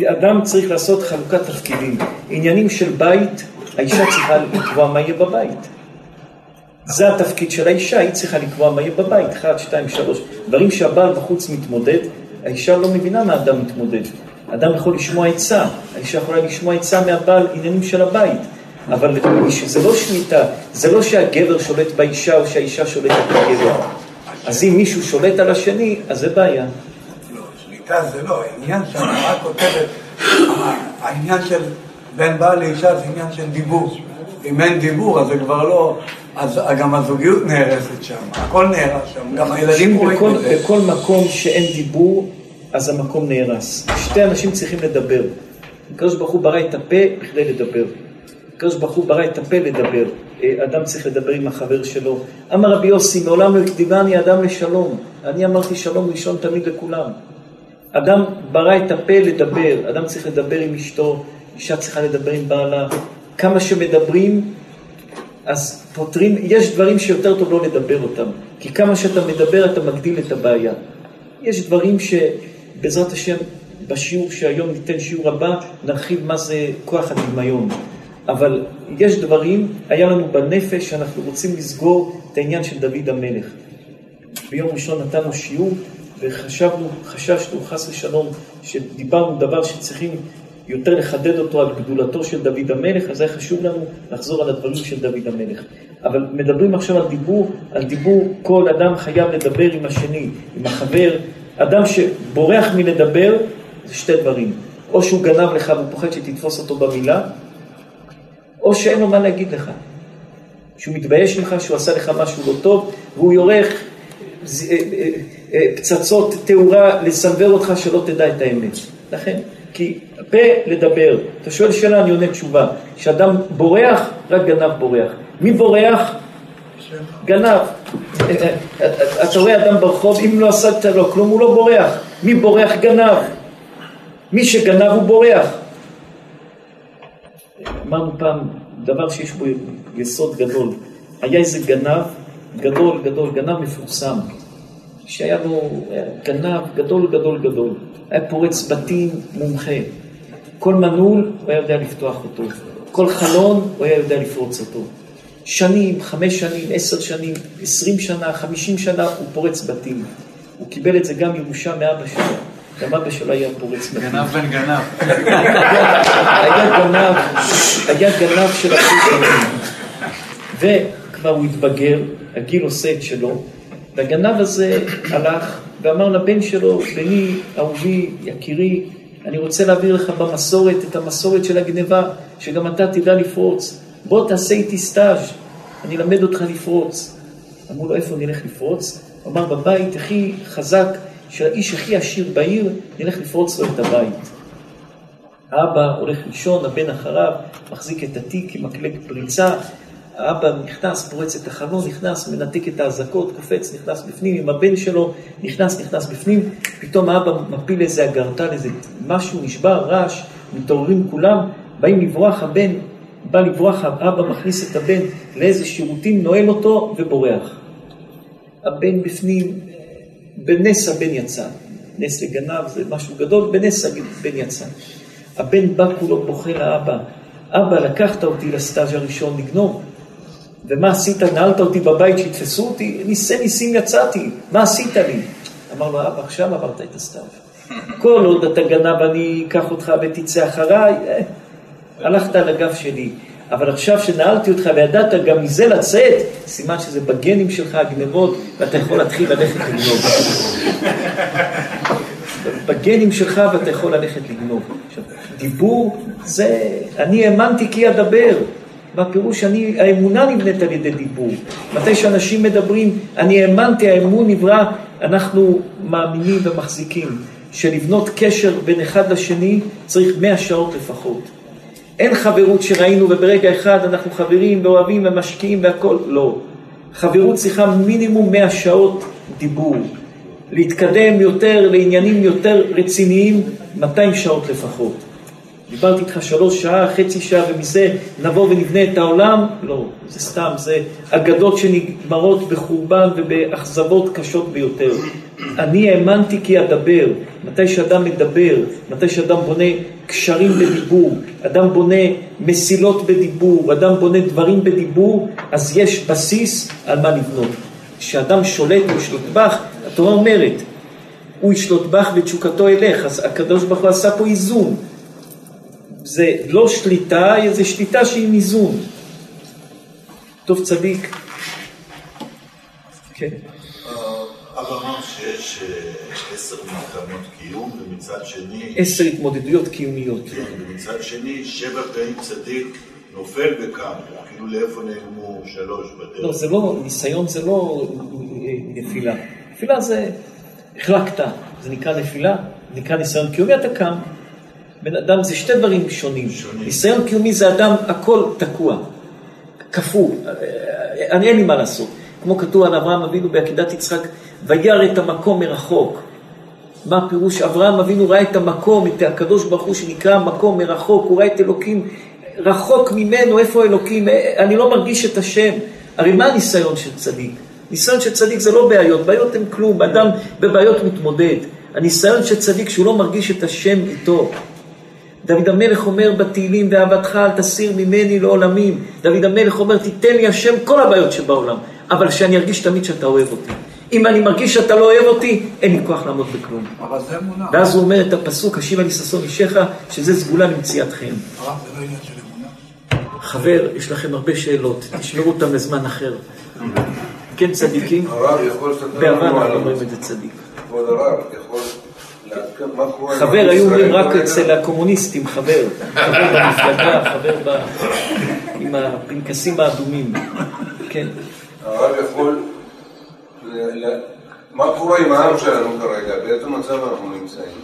[SPEAKER 1] אדם צריך לעשות חלוקת תפקידים. עניינים של בית, האישה צריכה לקבוע מה יהיה בבית. זה התפקיד של האישה, היא צריכה לקבוע מה יהיה בבית, אחד, שתיים, שלוש. דברים שהבעל בחוץ מתמודד, האישה לא מבינה מה האדם מתמודד. אדם יכול לשמוע עצה, האישה יכולה לשמוע עצה מהבעל עניינים של הבית. אבל זה לא שליטה, זה לא שהגבר שולט באישה או שהאישה שולטת בגבר. אז אם מישהו שולט על השני, אז זה בעיה.
[SPEAKER 3] לא, זה לא, העניין שהגמרא כותבת, העניין של בין בעל לאישה זה עניין של דיבור. אם אין דיבור, אז זה כבר לא... אז גם הזוגיות נהרסת שם, הכל נהרס שם, גם הילדים רואים את זה.
[SPEAKER 1] בכל מקום שאין דיבור, אז המקום נהרס. שתי אנשים צריכים לדבר. הקדוש ברוך הוא ברא את הפה בכדי לדבר. הקדוש ברוך הוא ברא את הפה לדבר. אה, אדם צריך לדבר עם החבר שלו. אמר רבי יוסי, מעולם לא הקדימני אדם לשלום. אני אמרתי שלום ראשון תמיד לכולם. אדם ברא את הפה לדבר, אדם צריך לדבר עם אשתו, אישה צריכה לדבר עם בעלה. כמה שמדברים, אז פותרים, יש דברים שיותר טוב לא לדבר אותם, כי כמה שאתה מדבר אתה מגדיל את הבעיה. יש דברים שבעזרת השם, בשיעור שהיום ניתן שיעור הבא, נרחיב מה זה כוח הדמיון. אבל יש דברים, היה לנו בנפש, שאנחנו רוצים לסגור את העניין של דוד המלך. ביום ראשון נתנו שיעור וחשבנו, חששנו, חס ושלום, שדיברנו דבר שצריכים יותר לחדד אותו על גדולתו של דוד המלך, אז היה חשוב לנו לחזור על הדברים של דוד המלך. אבל מדברים עכשיו על דיבור, על דיבור כל אדם חייב לדבר עם השני, עם החבר. אדם שבורח מלדבר, זה שתי דברים. או שהוא גנב לך והוא פוחד שתתפוס אותו במילה, או שאין לו מה להגיד לך. שהוא מתבייש ממך, שהוא עשה לך משהו לא טוב, והוא יורך אה, אה, אה, פצצות תאורה לסנוור אותך שלא תדע את האמת. לכן, כי פה לדבר, אתה שואל שאלה, אני עונה תשובה. כשאדם בורח, רק גנב בורח. מי בורח? גנב. אתה רואה אדם ברחוב, אם לא עשית לו כלום, הוא לא בורח. מי בורח? גנב. מי שגנב הוא בורח. אמרנו פעם, דבר שיש בו יסוד גדול. היה איזה גנב, גדול, גדול, גנב מפורסם, שהיה לו גנב גדול, גדול, גדול. היה פורץ בתים מומחה. כל מנעול, הוא היה יודע לפתוח אותו. כל חלון, הוא היה יודע לפרוץ אותו. שנים, חמש שנים, עשר שנים, עשרים שנה, חמישים שנה, הוא פורץ בתים. הוא קיבל את זה גם ירושה מאבא שלו. גם אבא שלו היה פורץ בתים.
[SPEAKER 4] גנב בן גנב.
[SPEAKER 1] היה גנב, היה גנב של בתים. וכבר הוא התבגר, הגיל עושה את שלו, והגנב הזה הלך ואמר לבן שלו, בני, אהובי, יקירי, אני רוצה להעביר לך במסורת את המסורת של הגניבה, שגם אתה תדע לפרוץ. בוא תעשה איתי סטאז', אני אלמד אותך לפרוץ. אמרו לו, איפה נלך לפרוץ? הוא אמר, בבית הכי חזק של האיש הכי עשיר בעיר, נלך לפרוץ לו את הבית. האבא הולך לישון, הבן אחריו, מחזיק את התיק עם מקלק פריצה, האבא נכנס, פורץ את החלון, נכנס, מנתק את האזעקות, קופץ, נכנס בפנים עם הבן שלו, נכנס, נכנס בפנים, פתאום האבא מפיל איזה אגרטל, איזה משהו, נשבר, רעש, מתעוררים כולם, באים לברוח, הבן בא לברוח, האבא מכניס את הבן לאיזה שירותים, נועל אותו ובורח. הבן בפנים, בנס הבן יצא. נס לגנב זה משהו גדול, בנס הבן יצא. הבן בא כולו בוכה לאבא, אבא, לקחת אותי לסטאז' הראשון לגנוב. ומה עשית? נעלת אותי בבית שיתפסו אותי? ניסי ניסים יצאתי, מה עשית לי? אמר לו, אבא, עכשיו עברת את הסטאז'. כל עוד אתה גנב, אני אקח אותך ותצא אחריי. אה, הלכת על הגב שלי. אבל עכשיו שנעלתי אותך וידעת גם מזה לצאת, סימן שזה בגנים שלך הגנבות, ואתה יכול להתחיל ללכת לגנוב. בגנים שלך ואתה יכול ללכת לגנוב. עכשיו, דיבור זה, אני האמנתי כי אדבר. בפירוש אני, האמונה נבנית על ידי דיבור. מתי שאנשים מדברים, אני האמנתי, האמון נברא, אנחנו מאמינים ומחזיקים שלבנות קשר בין אחד לשני צריך מאה שעות לפחות. אין חברות שראינו וברגע אחד אנחנו חברים ואוהבים ומשקיעים והכל, לא. חברות צריכה מינימום 100 שעות דיבור. להתקדם יותר לעניינים יותר רציניים, 200 שעות לפחות. דיברתי איתך שלוש שעה, חצי שעה, ומזה נבוא ונבנה את העולם? לא, זה סתם, זה אגדות שנגמרות בחורבן ובאכזבות קשות ביותר. אני האמנתי כי אדבר. מתי שאדם מדבר, מתי שאדם בונה קשרים בדיבור, אדם בונה מסילות בדיבור, אדם בונה דברים בדיבור, אז יש בסיס על מה לבנות. כשאדם שולט הוא ישלוט בך, התורה אומרת, הוא ישלוט בך ותשוקתו אלך, אז הקדוש ברוך הוא עשה פה איזון. זה לא שליטה, זה שליטה שהיא איזון. טוב צדיק. כן.
[SPEAKER 4] אבא אמר שיש אה, עשר מלחמות קיום, ומצד שני...
[SPEAKER 1] עשר התמודדויות קיומיות.
[SPEAKER 4] כן, ומצד שני, שבע פעמים צדיק נופל וקם. כאילו לאיפה נעלמו שלוש בדרך?
[SPEAKER 1] לא, זה לא, ניסיון זה לא אה, נפילה. נפילה זה, החלקת, זה נקרא נפילה, נקרא ניסיון קיומי, אתה קם. בן אדם זה שתי דברים שונים. שונים. ניסיון קיומי זה אדם, הכל תקוע, קפוא, אה, אני אין לי מה לעשות. כמו כתוב על אברהם אבינו בעקידת יצחק, וירא את המקום מרחוק. מה הפירוש? אברהם אבינו ראה את המקום, את הקדוש ברוך הוא שנקרא מקום מרחוק, הוא ראה את אלוקים רחוק ממנו, איפה אלוקים? אני לא מרגיש את השם. הרי מה הניסיון של צדיק? ניסיון של צדיק זה לא בעיות, בעיות הן כלום, אדם בבעיות מתמודד. הניסיון של צדיק שהוא לא מרגיש את השם איתו. דוד המלך אומר בתהילים, ואהבתך אל תסיר ממני לעולמים. דוד המלך אומר, תיתן לי השם כל הבעיות שבעולם, אבל שאני ארגיש תמיד שאתה אוהב אותי. אם אני מרגיש שאתה לא אוהב אותי, אין לי כוח לעמוד בכלום.
[SPEAKER 3] אבל זה אמונה.
[SPEAKER 1] ואז הוא אומר את הפסוק, השיבה לי ששון אישך, שזה סגולה למציאתכם.
[SPEAKER 3] הרב, זה לא.
[SPEAKER 1] חבר, יש לכם הרבה שאלות, תשמרו אותם לזמן אחר. כן, צדיקים?
[SPEAKER 5] הרב יכול לספר לנו
[SPEAKER 1] אנחנו
[SPEAKER 5] על
[SPEAKER 1] אומרים את זה צדיק.
[SPEAKER 5] כבוד הרב, יכול לעדכן מה קורה עם
[SPEAKER 1] חבר, היו אומרים רק? אצל הקומוניסטים, חבר. חבר במפלגה, חבר ב... עם הפנקסים האדומים. כן.
[SPEAKER 5] הרב יכול... מה קורה עם העם שלנו כרגע? באיזה מצב אנחנו נמצאים?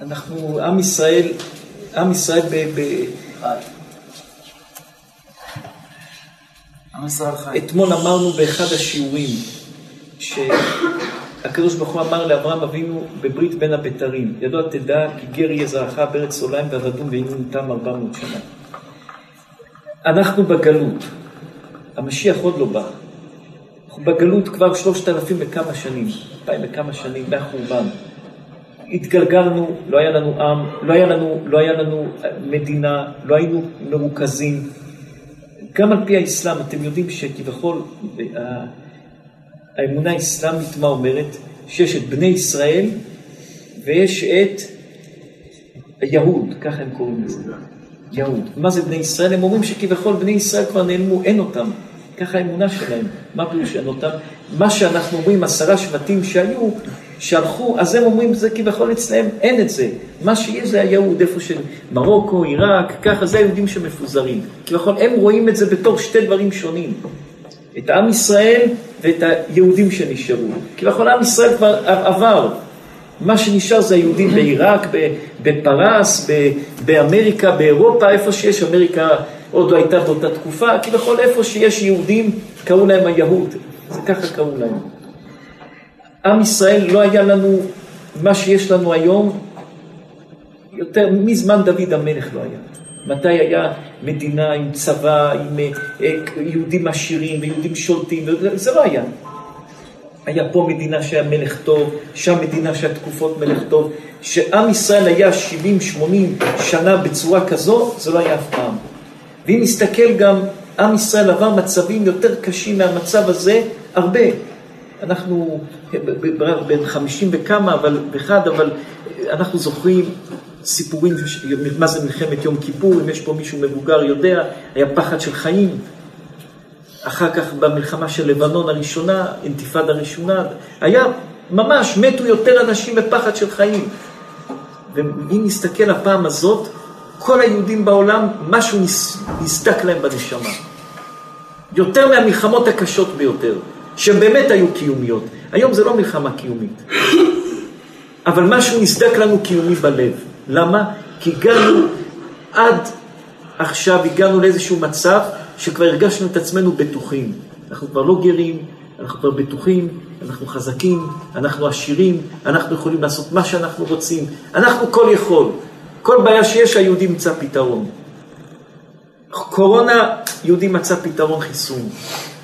[SPEAKER 1] אנחנו, עם ישראל, עם ישראל ב... ב...
[SPEAKER 6] עם ישראל חי.
[SPEAKER 1] אתמול אמרנו באחד השיעורים שהקדוש ברוך הוא אמר לאברהם אבינו בברית בין הבתרים, ידוע תדע כי גר יהיה זרעך בארץ עולם ועבדום ועינון תם ארבע מאות שנה. אנחנו בגלות, המשיח עוד לא בא. אנחנו בגלות כבר שלושת אלפים וכמה שנים, אלפיים וכמה שנים, מהחורבן. התגלגלנו, לא היה לנו עם, לא היה לנו, לא היה לנו מדינה, לא היינו מרוכזים. גם על פי האסלאם, אתם יודעים שכביכול ה- האמונה האסלאמית מה אומרת? שיש את בני ישראל ויש את יהוד, ככה הם קוראים לזה. יהוד. מה זה בני ישראל? הם אומרים שכביכול בני ישראל כבר נעלמו, אין אותם. ככה האמונה שלהם. מה פירוש אין אותם? מה שאנחנו אומרים, עשרה שבטים שהיו, שהלכו, אז הם אומרים, זה כביכול אצלם, אין את זה. מה שיש זה היהוד, איפה של מרוקו, עיראק, ככה, זה היהודים שמפוזרים. כביכול הם רואים את זה בתור שתי דברים שונים. את עם ישראל ואת היהודים שנשארו. כביכול עם ישראל כבר עבר. מה שנשאר זה היהודים בעיראק, בפרס, באמריקה, באירופה, איפה שיש, אמריקה עוד לא הייתה באותה תקופה, כביכול איפה שיש יהודים, קראו להם היהוד. זה ככה קראו להם. עם ישראל לא היה לנו מה שיש לנו היום, יותר מזמן דוד המלך לא היה. מתי היה מדינה עם צבא, עם אה, אה, יהודים עשירים ויהודים שולטים, זה לא היה. היה פה מדינה שהיה מלך טוב, שם מדינה שהיה תקופות מלך טוב. שעם ישראל היה 70-80 שנה בצורה כזו, זה לא היה אף פעם. ואם נסתכל גם, עם ישראל עבר מצבים יותר קשים מהמצב הזה, הרבה. אנחנו בן 50 וכמה, אבל באחד, אבל אנחנו זוכרים סיפורים, מה זה מלחמת יום כיפור, אם יש פה מישהו מבוגר יודע, היה פחד של חיים. אחר כך במלחמה של לבנון הראשונה, אינתיפאדה הראשונה, היה ממש, מתו יותר אנשים בפחד של חיים. ואם נסתכל הפעם הזאת, כל היהודים בעולם, משהו נס, נסדק להם בנשמה. יותר מהמלחמות הקשות ביותר, שבאמת היו קיומיות. היום זה לא מלחמה קיומית. אבל משהו נסדק לנו קיומי בלב. למה? כי הגענו עד עכשיו, הגענו לאיזשהו מצב שכבר הרגשנו את עצמנו בטוחים. אנחנו כבר לא גרים, אנחנו כבר בטוחים, אנחנו חזקים, אנחנו עשירים, אנחנו יכולים לעשות מה שאנחנו רוצים, אנחנו כל יכול. כל בעיה שיש, היהודי ימצא פתרון. קורונה, יהודי מצא פתרון חיסון.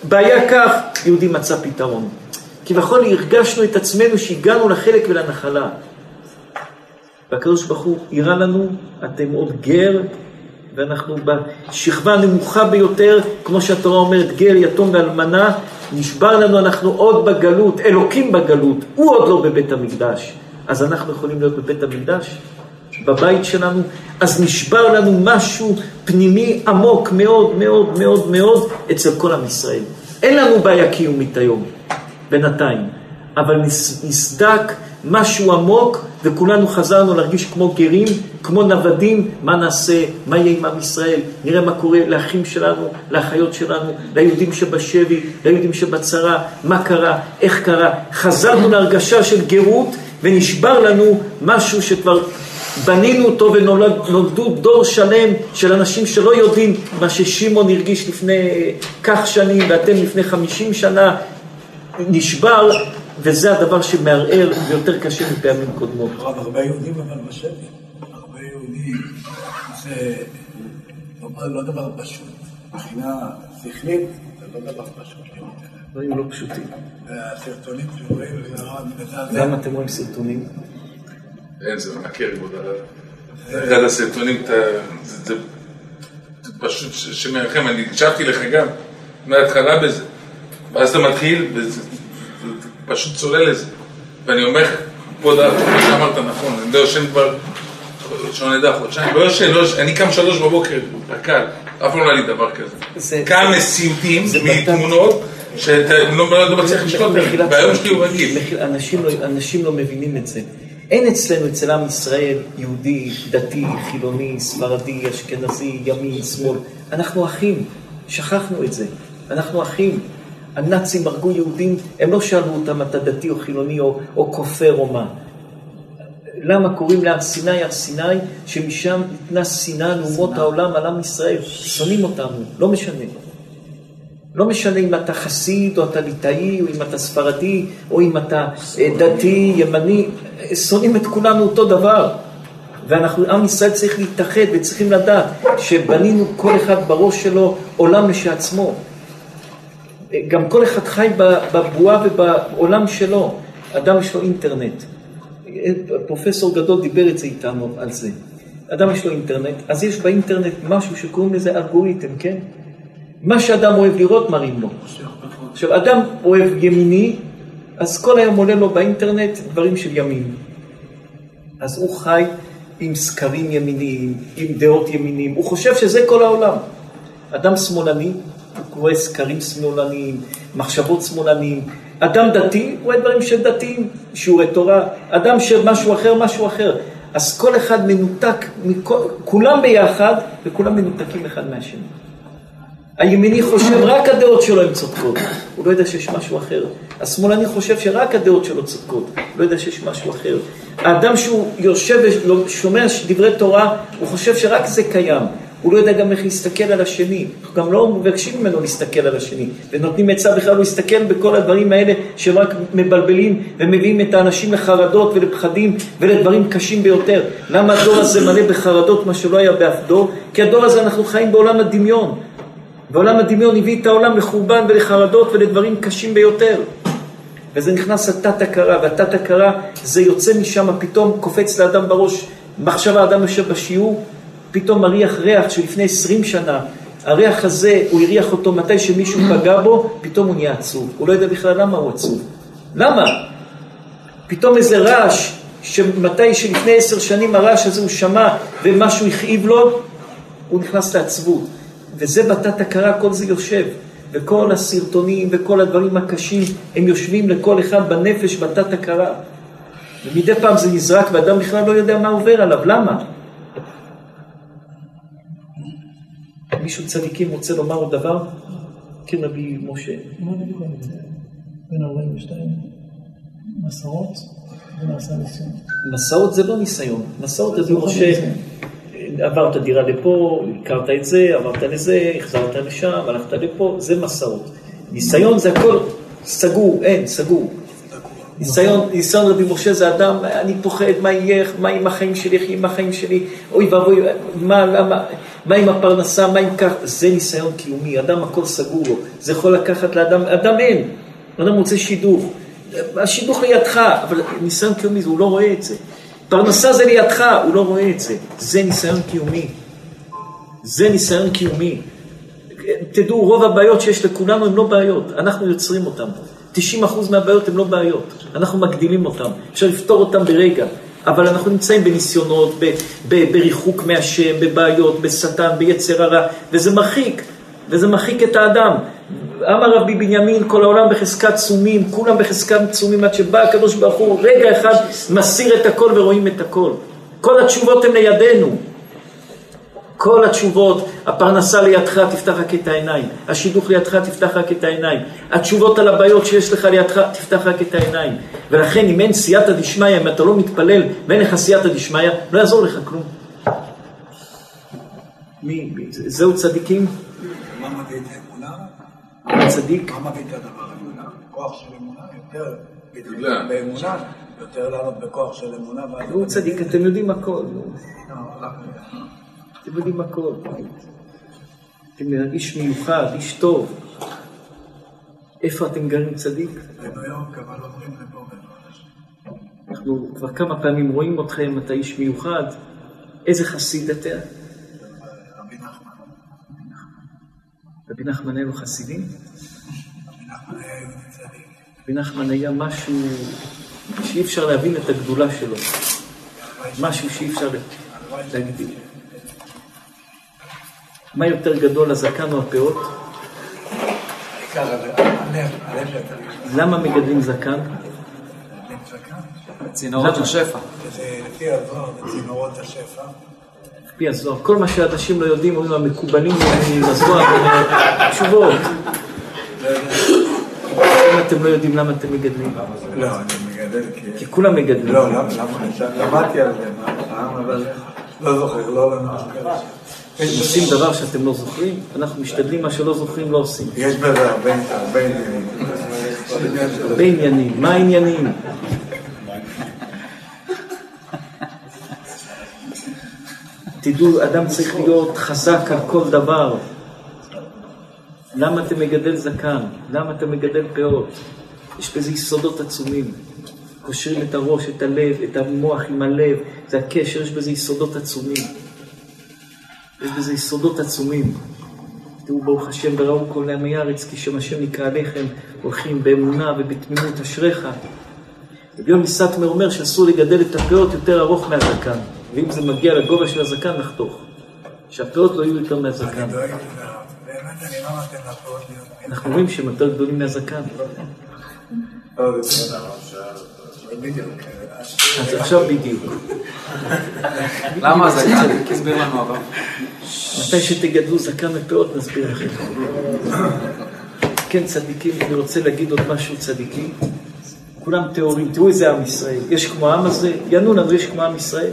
[SPEAKER 1] בעיה כך, יהודי מצא פתרון. כביכול הרגשנו את עצמנו שהגענו לחלק ולנחלה. והקדוש ברוך הוא הראה לנו, אתם עוד גר, ואנחנו בשכבה הנמוכה ביותר, כמו שהתורה אומרת, גר, יתום ואלמנה, נשבר לנו, אנחנו עוד בגלות, אלוקים בגלות, הוא עוד לא בבית המקדש. אז אנחנו יכולים להיות בבית המקדש, בבית שלנו, אז נשבר לנו משהו פנימי עמוק מאוד מאוד מאוד מאוד אצל כל עם ישראל. אין לנו בעיה קיומית היום, בינתיים, אבל נסדק משהו עמוק, וכולנו חזרנו להרגיש כמו גרים, כמו נוודים, מה נעשה, מה יהיה עם עם ישראל, נראה מה קורה לאחים שלנו, לאחיות שלנו, ליהודים שבשבי, ליהודים שבצרה, מה קרה, איך קרה. חזרנו להרגשה של גרות, ונשבר לנו משהו שכבר בנינו אותו ונולדו דור שלם של אנשים שלא יודעים מה ששמעון הרגיש לפני כך שנים ואתם לפני חמישים שנה, נשבר וזה הדבר שמערער ויותר קשה מפעמים קודמות.
[SPEAKER 3] הרב, הרבה יהודים אבל בשבי. הרבה יהודים זה לא, לא דבר פשוט. מבחינה שכלית זה לא דבר פשוט.
[SPEAKER 1] דברים לא פשוטים.
[SPEAKER 3] והסרטונים שרואים.
[SPEAKER 1] למה אתם רואים סרטונים?
[SPEAKER 2] אין, זה מנקר כבוד הרב. אחד הסרטונים, זה פשוט שמרחם, אני הקשבתי לך גם מההתחלה בזה, ואז אתה מתחיל, פשוט צולל לזה. ואני אומר, כבוד הרב, כמו שאמרת נכון, אני לא יושן כבר, שלא נדע, חודשיים, לא יושן, לא יושן, אני קם שלוש בבוקר, הקל, אף פעם לא היה לי דבר כזה. קם מסיוטים,
[SPEAKER 1] זה
[SPEAKER 2] מתמונות, שאתה לא לא מצליח לשלוט בהם, והיום שלי הוא רגיל.
[SPEAKER 1] לא, אנשים לא מבינים את זה. אין אצלנו, אצל עם ישראל, יהודי, דתי, חילוני, ספרדי, אשכנזי, ימין, שמאל. אנחנו אחים, שכחנו את זה. אנחנו אחים. הנאצים הרגו יהודים, הם לא שאלו אותם אתה דתי או חילוני או, או כופר או מה. למה קוראים להר סיני הר סיני? שמשם ניתנה שנאה לאומות העולם על עם ישראל. שונאים אותנו, לא משנה. לא משנה אם אתה חסיד, או אתה ליטאי, או אם אתה ספרדי, או אם אתה אה, דתי, ימני, שונאים את כולנו אותו דבר. ואנחנו, עם ישראל צריך להתאחד וצריכים לדעת שבנינו כל אחד בראש שלו עולם משעצמו. גם כל אחד חי בבועה ובעולם שלו. אדם יש לו אינטרנט. פרופסור גדול דיבר את זה איתנו על זה. אדם יש לו אינטרנט, אז יש באינטרנט משהו שקוראים לזה אלגוריתם, כן? מה שאדם אוהב לראות מראים לו. עכשיו, אדם אוהב ימיני, אז כל היום עולה לו באינטרנט דברים של ימין. אז הוא חי עם סקרים ימיניים, עם דעות ימיניים, הוא חושב שזה כל העולם. אדם שמאלני, הוא קורא סקרים שמאלניים, מחשבות שמאלניים. אדם דתי, הוא רואה דברים של דתיים, שיעורי תורה. אדם של משהו אחר, משהו אחר. אז כל אחד מנותק, מכל, כולם ביחד, וכולם מנותקים אחד מהשני. הימיני חושב רק הדעות שלו הן צודקות, הוא לא יודע שיש משהו אחר. השמאלני חושב שרק הדעות שלו צודקות, הוא לא יודע שיש משהו אחר. האדם שהוא יושב ושומע דברי תורה, הוא חושב שרק זה קיים. הוא לא יודע גם איך להסתכל על השני, אנחנו גם לא מבקשים ממנו להסתכל על השני, ונותנים עצה בכלל להסתכל בכל הדברים האלה שהם רק מבלבלים ומביאים את האנשים לחרדות ולפחדים ולדברים קשים ביותר. למה הדור הזה מלא בחרדות, מה שלא היה באף דור? כי הדור הזה אנחנו חיים בעולם הדמיון. ועולם הדמיון הביא את העולם לחורבן ולחרדות ולדברים קשים ביותר. וזה נכנס לתת הכרה, והתת הכרה זה יוצא משם, פתאום קופץ לאדם בראש, מחשבה, אדם יושב בשיעור, פתאום מריח ריח שלפני עשרים שנה, הריח הזה, הוא הריח אותו מתי שמישהו פגע בו, פתאום הוא נהיה עצוב. הוא לא יודע בכלל למה הוא עצוב. למה? פתאום איזה רעש, שמתי שלפני עשר שנים הרעש הזה הוא שמע ומשהו הכאיב לו, הוא נכנס לעצבות. וזה בתת הכרה, כל זה יושב. וכל הסרטונים וכל הדברים הקשים, הם יושבים לכל אחד בנפש בתת הכרה. ומדי פעם זה נזרק ואדם בכלל לא יודע מה עובר עליו, למה? מישהו צדיקים רוצה לומר עוד דבר? כן, רבי משה.
[SPEAKER 6] בן 42 מסעות ונעשה ניסיון.
[SPEAKER 1] מסעות זה לא ניסיון, מסעות זה כמו שעברת דירה לפה, הכרת את זה, עברת לזה, החזרת לשם, הלכת לפה, זה מסעות. ניסיון זה הכל סגור, אין, סגור. ניסיון, ניסיון רבי משה זה אדם, אני פוחד, מה יהיה, מה עם החיים שלי, איך עם החיים שלי, אוי ואבוי, מה, למה, מה עם הפרנסה, מה עם כך, זה ניסיון קיומי, אדם הכל סגור לו, זה יכול לקחת לאדם, אדם אין, אדם רוצה שידוך, השידוך לידך, אבל ניסיון קיומי, הוא לא רואה את זה. פרנסה זה לידך, הוא לא רואה את זה. זה ניסיון קיומי. זה ניסיון קיומי. תדעו, רוב הבעיות שיש לכולנו הן לא בעיות, אנחנו יוצרים אותן. 90% מהבעיות הן לא בעיות, אנחנו מגדילים אותן, אפשר לפתור אותן ברגע. אבל אנחנו נמצאים בניסיונות, ב- ב- בריחוק מהשם, בבעיות, בשטן, ביצר הרע, וזה מרחיק, וזה מרחיק את האדם. אמר רבי בנימין, כל העולם בחזקת צומים, כולם בחזקת צומים, עד שבא הקדוש ברוך הוא, רגע אחד מסיר את הכל ורואים את הכל. כל התשובות הן לידינו. כל התשובות, הפרנסה לידך תפתח רק את העיניים, השידוך לידך תפתח רק את העיניים, התשובות על הבעיות שיש לך לידך תפתח רק את העיניים. ולכן אם אין סייעתא דשמיא, אם אתה לא מתפלל ואין לך סייעתא דשמיא, לא יעזור לך כלום. מי, מי- זה- זהו צדיקים?
[SPEAKER 3] מה מביא את האמונה?
[SPEAKER 1] צדיק?
[SPEAKER 3] מה מביא את הדבר האמונה? כוח של אמונה יותר. באמונה, יותר לעלות בכוח של אמונה.
[SPEAKER 1] הוא צדיק, אתם יודעים הכל.
[SPEAKER 3] לא,
[SPEAKER 1] אתם יודעים הכל. אתם איש מיוחד, איש טוב. איפה אתם גרים צדיק?
[SPEAKER 3] בניו יורק, אבל עוברים לפה בעזרת השם.
[SPEAKER 1] אנחנו כבר כמה פעמים רואים אתכם, אתה איש מיוחד. איזה חסיד אתה?
[SPEAKER 3] רבי נחמן.
[SPEAKER 1] רבי נחמן היה לו חסידים?
[SPEAKER 3] רבי נחמן היה יהודי צדיק.
[SPEAKER 1] רבי נחמן היה משהו שאי אפשר להבין את הגדולה שלו. משהו שאי אפשר להגדיר. מה יותר גדול, הזקן או הפאות? למה מגדלים זקן?
[SPEAKER 7] צינורות של שפע.
[SPEAKER 3] זה לפי הזוהר, צינורות השפע.
[SPEAKER 1] כל מה שאנשים לא יודעים, אומרים המקובלים הם תשובות. אם אתם לא יודעים למה אתם מגדלים.
[SPEAKER 3] לא, אני מגדל כי...
[SPEAKER 1] כי כולם מגדלים.
[SPEAKER 3] לא, למה? למדתי על זה, אבל לא זוכר, לא לנו.
[SPEAKER 1] עושים דבר שאתם לא זוכרים, אנחנו משתדלים מה שלא זוכרים לא עושים.
[SPEAKER 3] יש בזה הרבה עניינים.
[SPEAKER 1] הרבה עניינים. מה העניינים? תדעו, אדם צריך להיות חזק על כל דבר. למה אתה מגדל זקן? למה אתה מגדל פאות? יש בזה יסודות עצומים. קושרים את הראש, את הלב, את המוח עם הלב, זה הקשר, יש בזה יסודות עצומים. יש בזה יסודות עצומים. תראו, ברוך השם, וראו כל עמי הארץ, כי שם השם נקרא עליכם, הולכים באמונה ובתמימות אשריך. רבי יוני סטמר אומר שאסור לגדל את הפאות יותר ארוך מהזקן, ואם זה מגיע לגובה של הזקן, נחתוך. שהפאות לא יהיו יותר מהזקן.
[SPEAKER 3] לא.
[SPEAKER 1] אנחנו רואים שהם יותר גדולים מהזקן.
[SPEAKER 3] זה.
[SPEAKER 1] אז עכשיו בדיוק.
[SPEAKER 7] למה הזקן? תסביר לנו הרב.
[SPEAKER 1] מתי שתגדלו זקן ופאות נסביר לכם. כן, צדיקים, אני רוצה להגיד עוד משהו צדיקים. כולם טהורים, תראו איזה עם ישראל. יש כמו העם הזה, יענו לנו, יש כמו עם ישראל.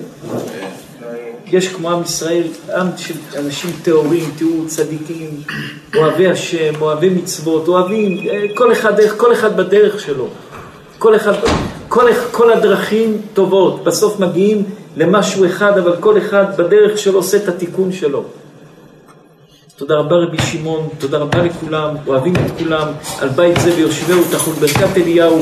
[SPEAKER 1] יש כמו עם ישראל, עם של אנשים טהורים, תראו, צדיקים, אוהבי השם, אוהבי מצוות, אוהבים, אה, כל אחד, כל אחד בדרך שלו. כל אחד, כל, כל הדרכים טובות, בסוף מגיעים למשהו אחד, אבל כל אחד בדרך שלו עושה את התיקון שלו. תודה רבה רבי שמעון, תודה רבה לכולם, אוהבים את כולם, על בית זה ויושבהו תחול ברכת אליהו.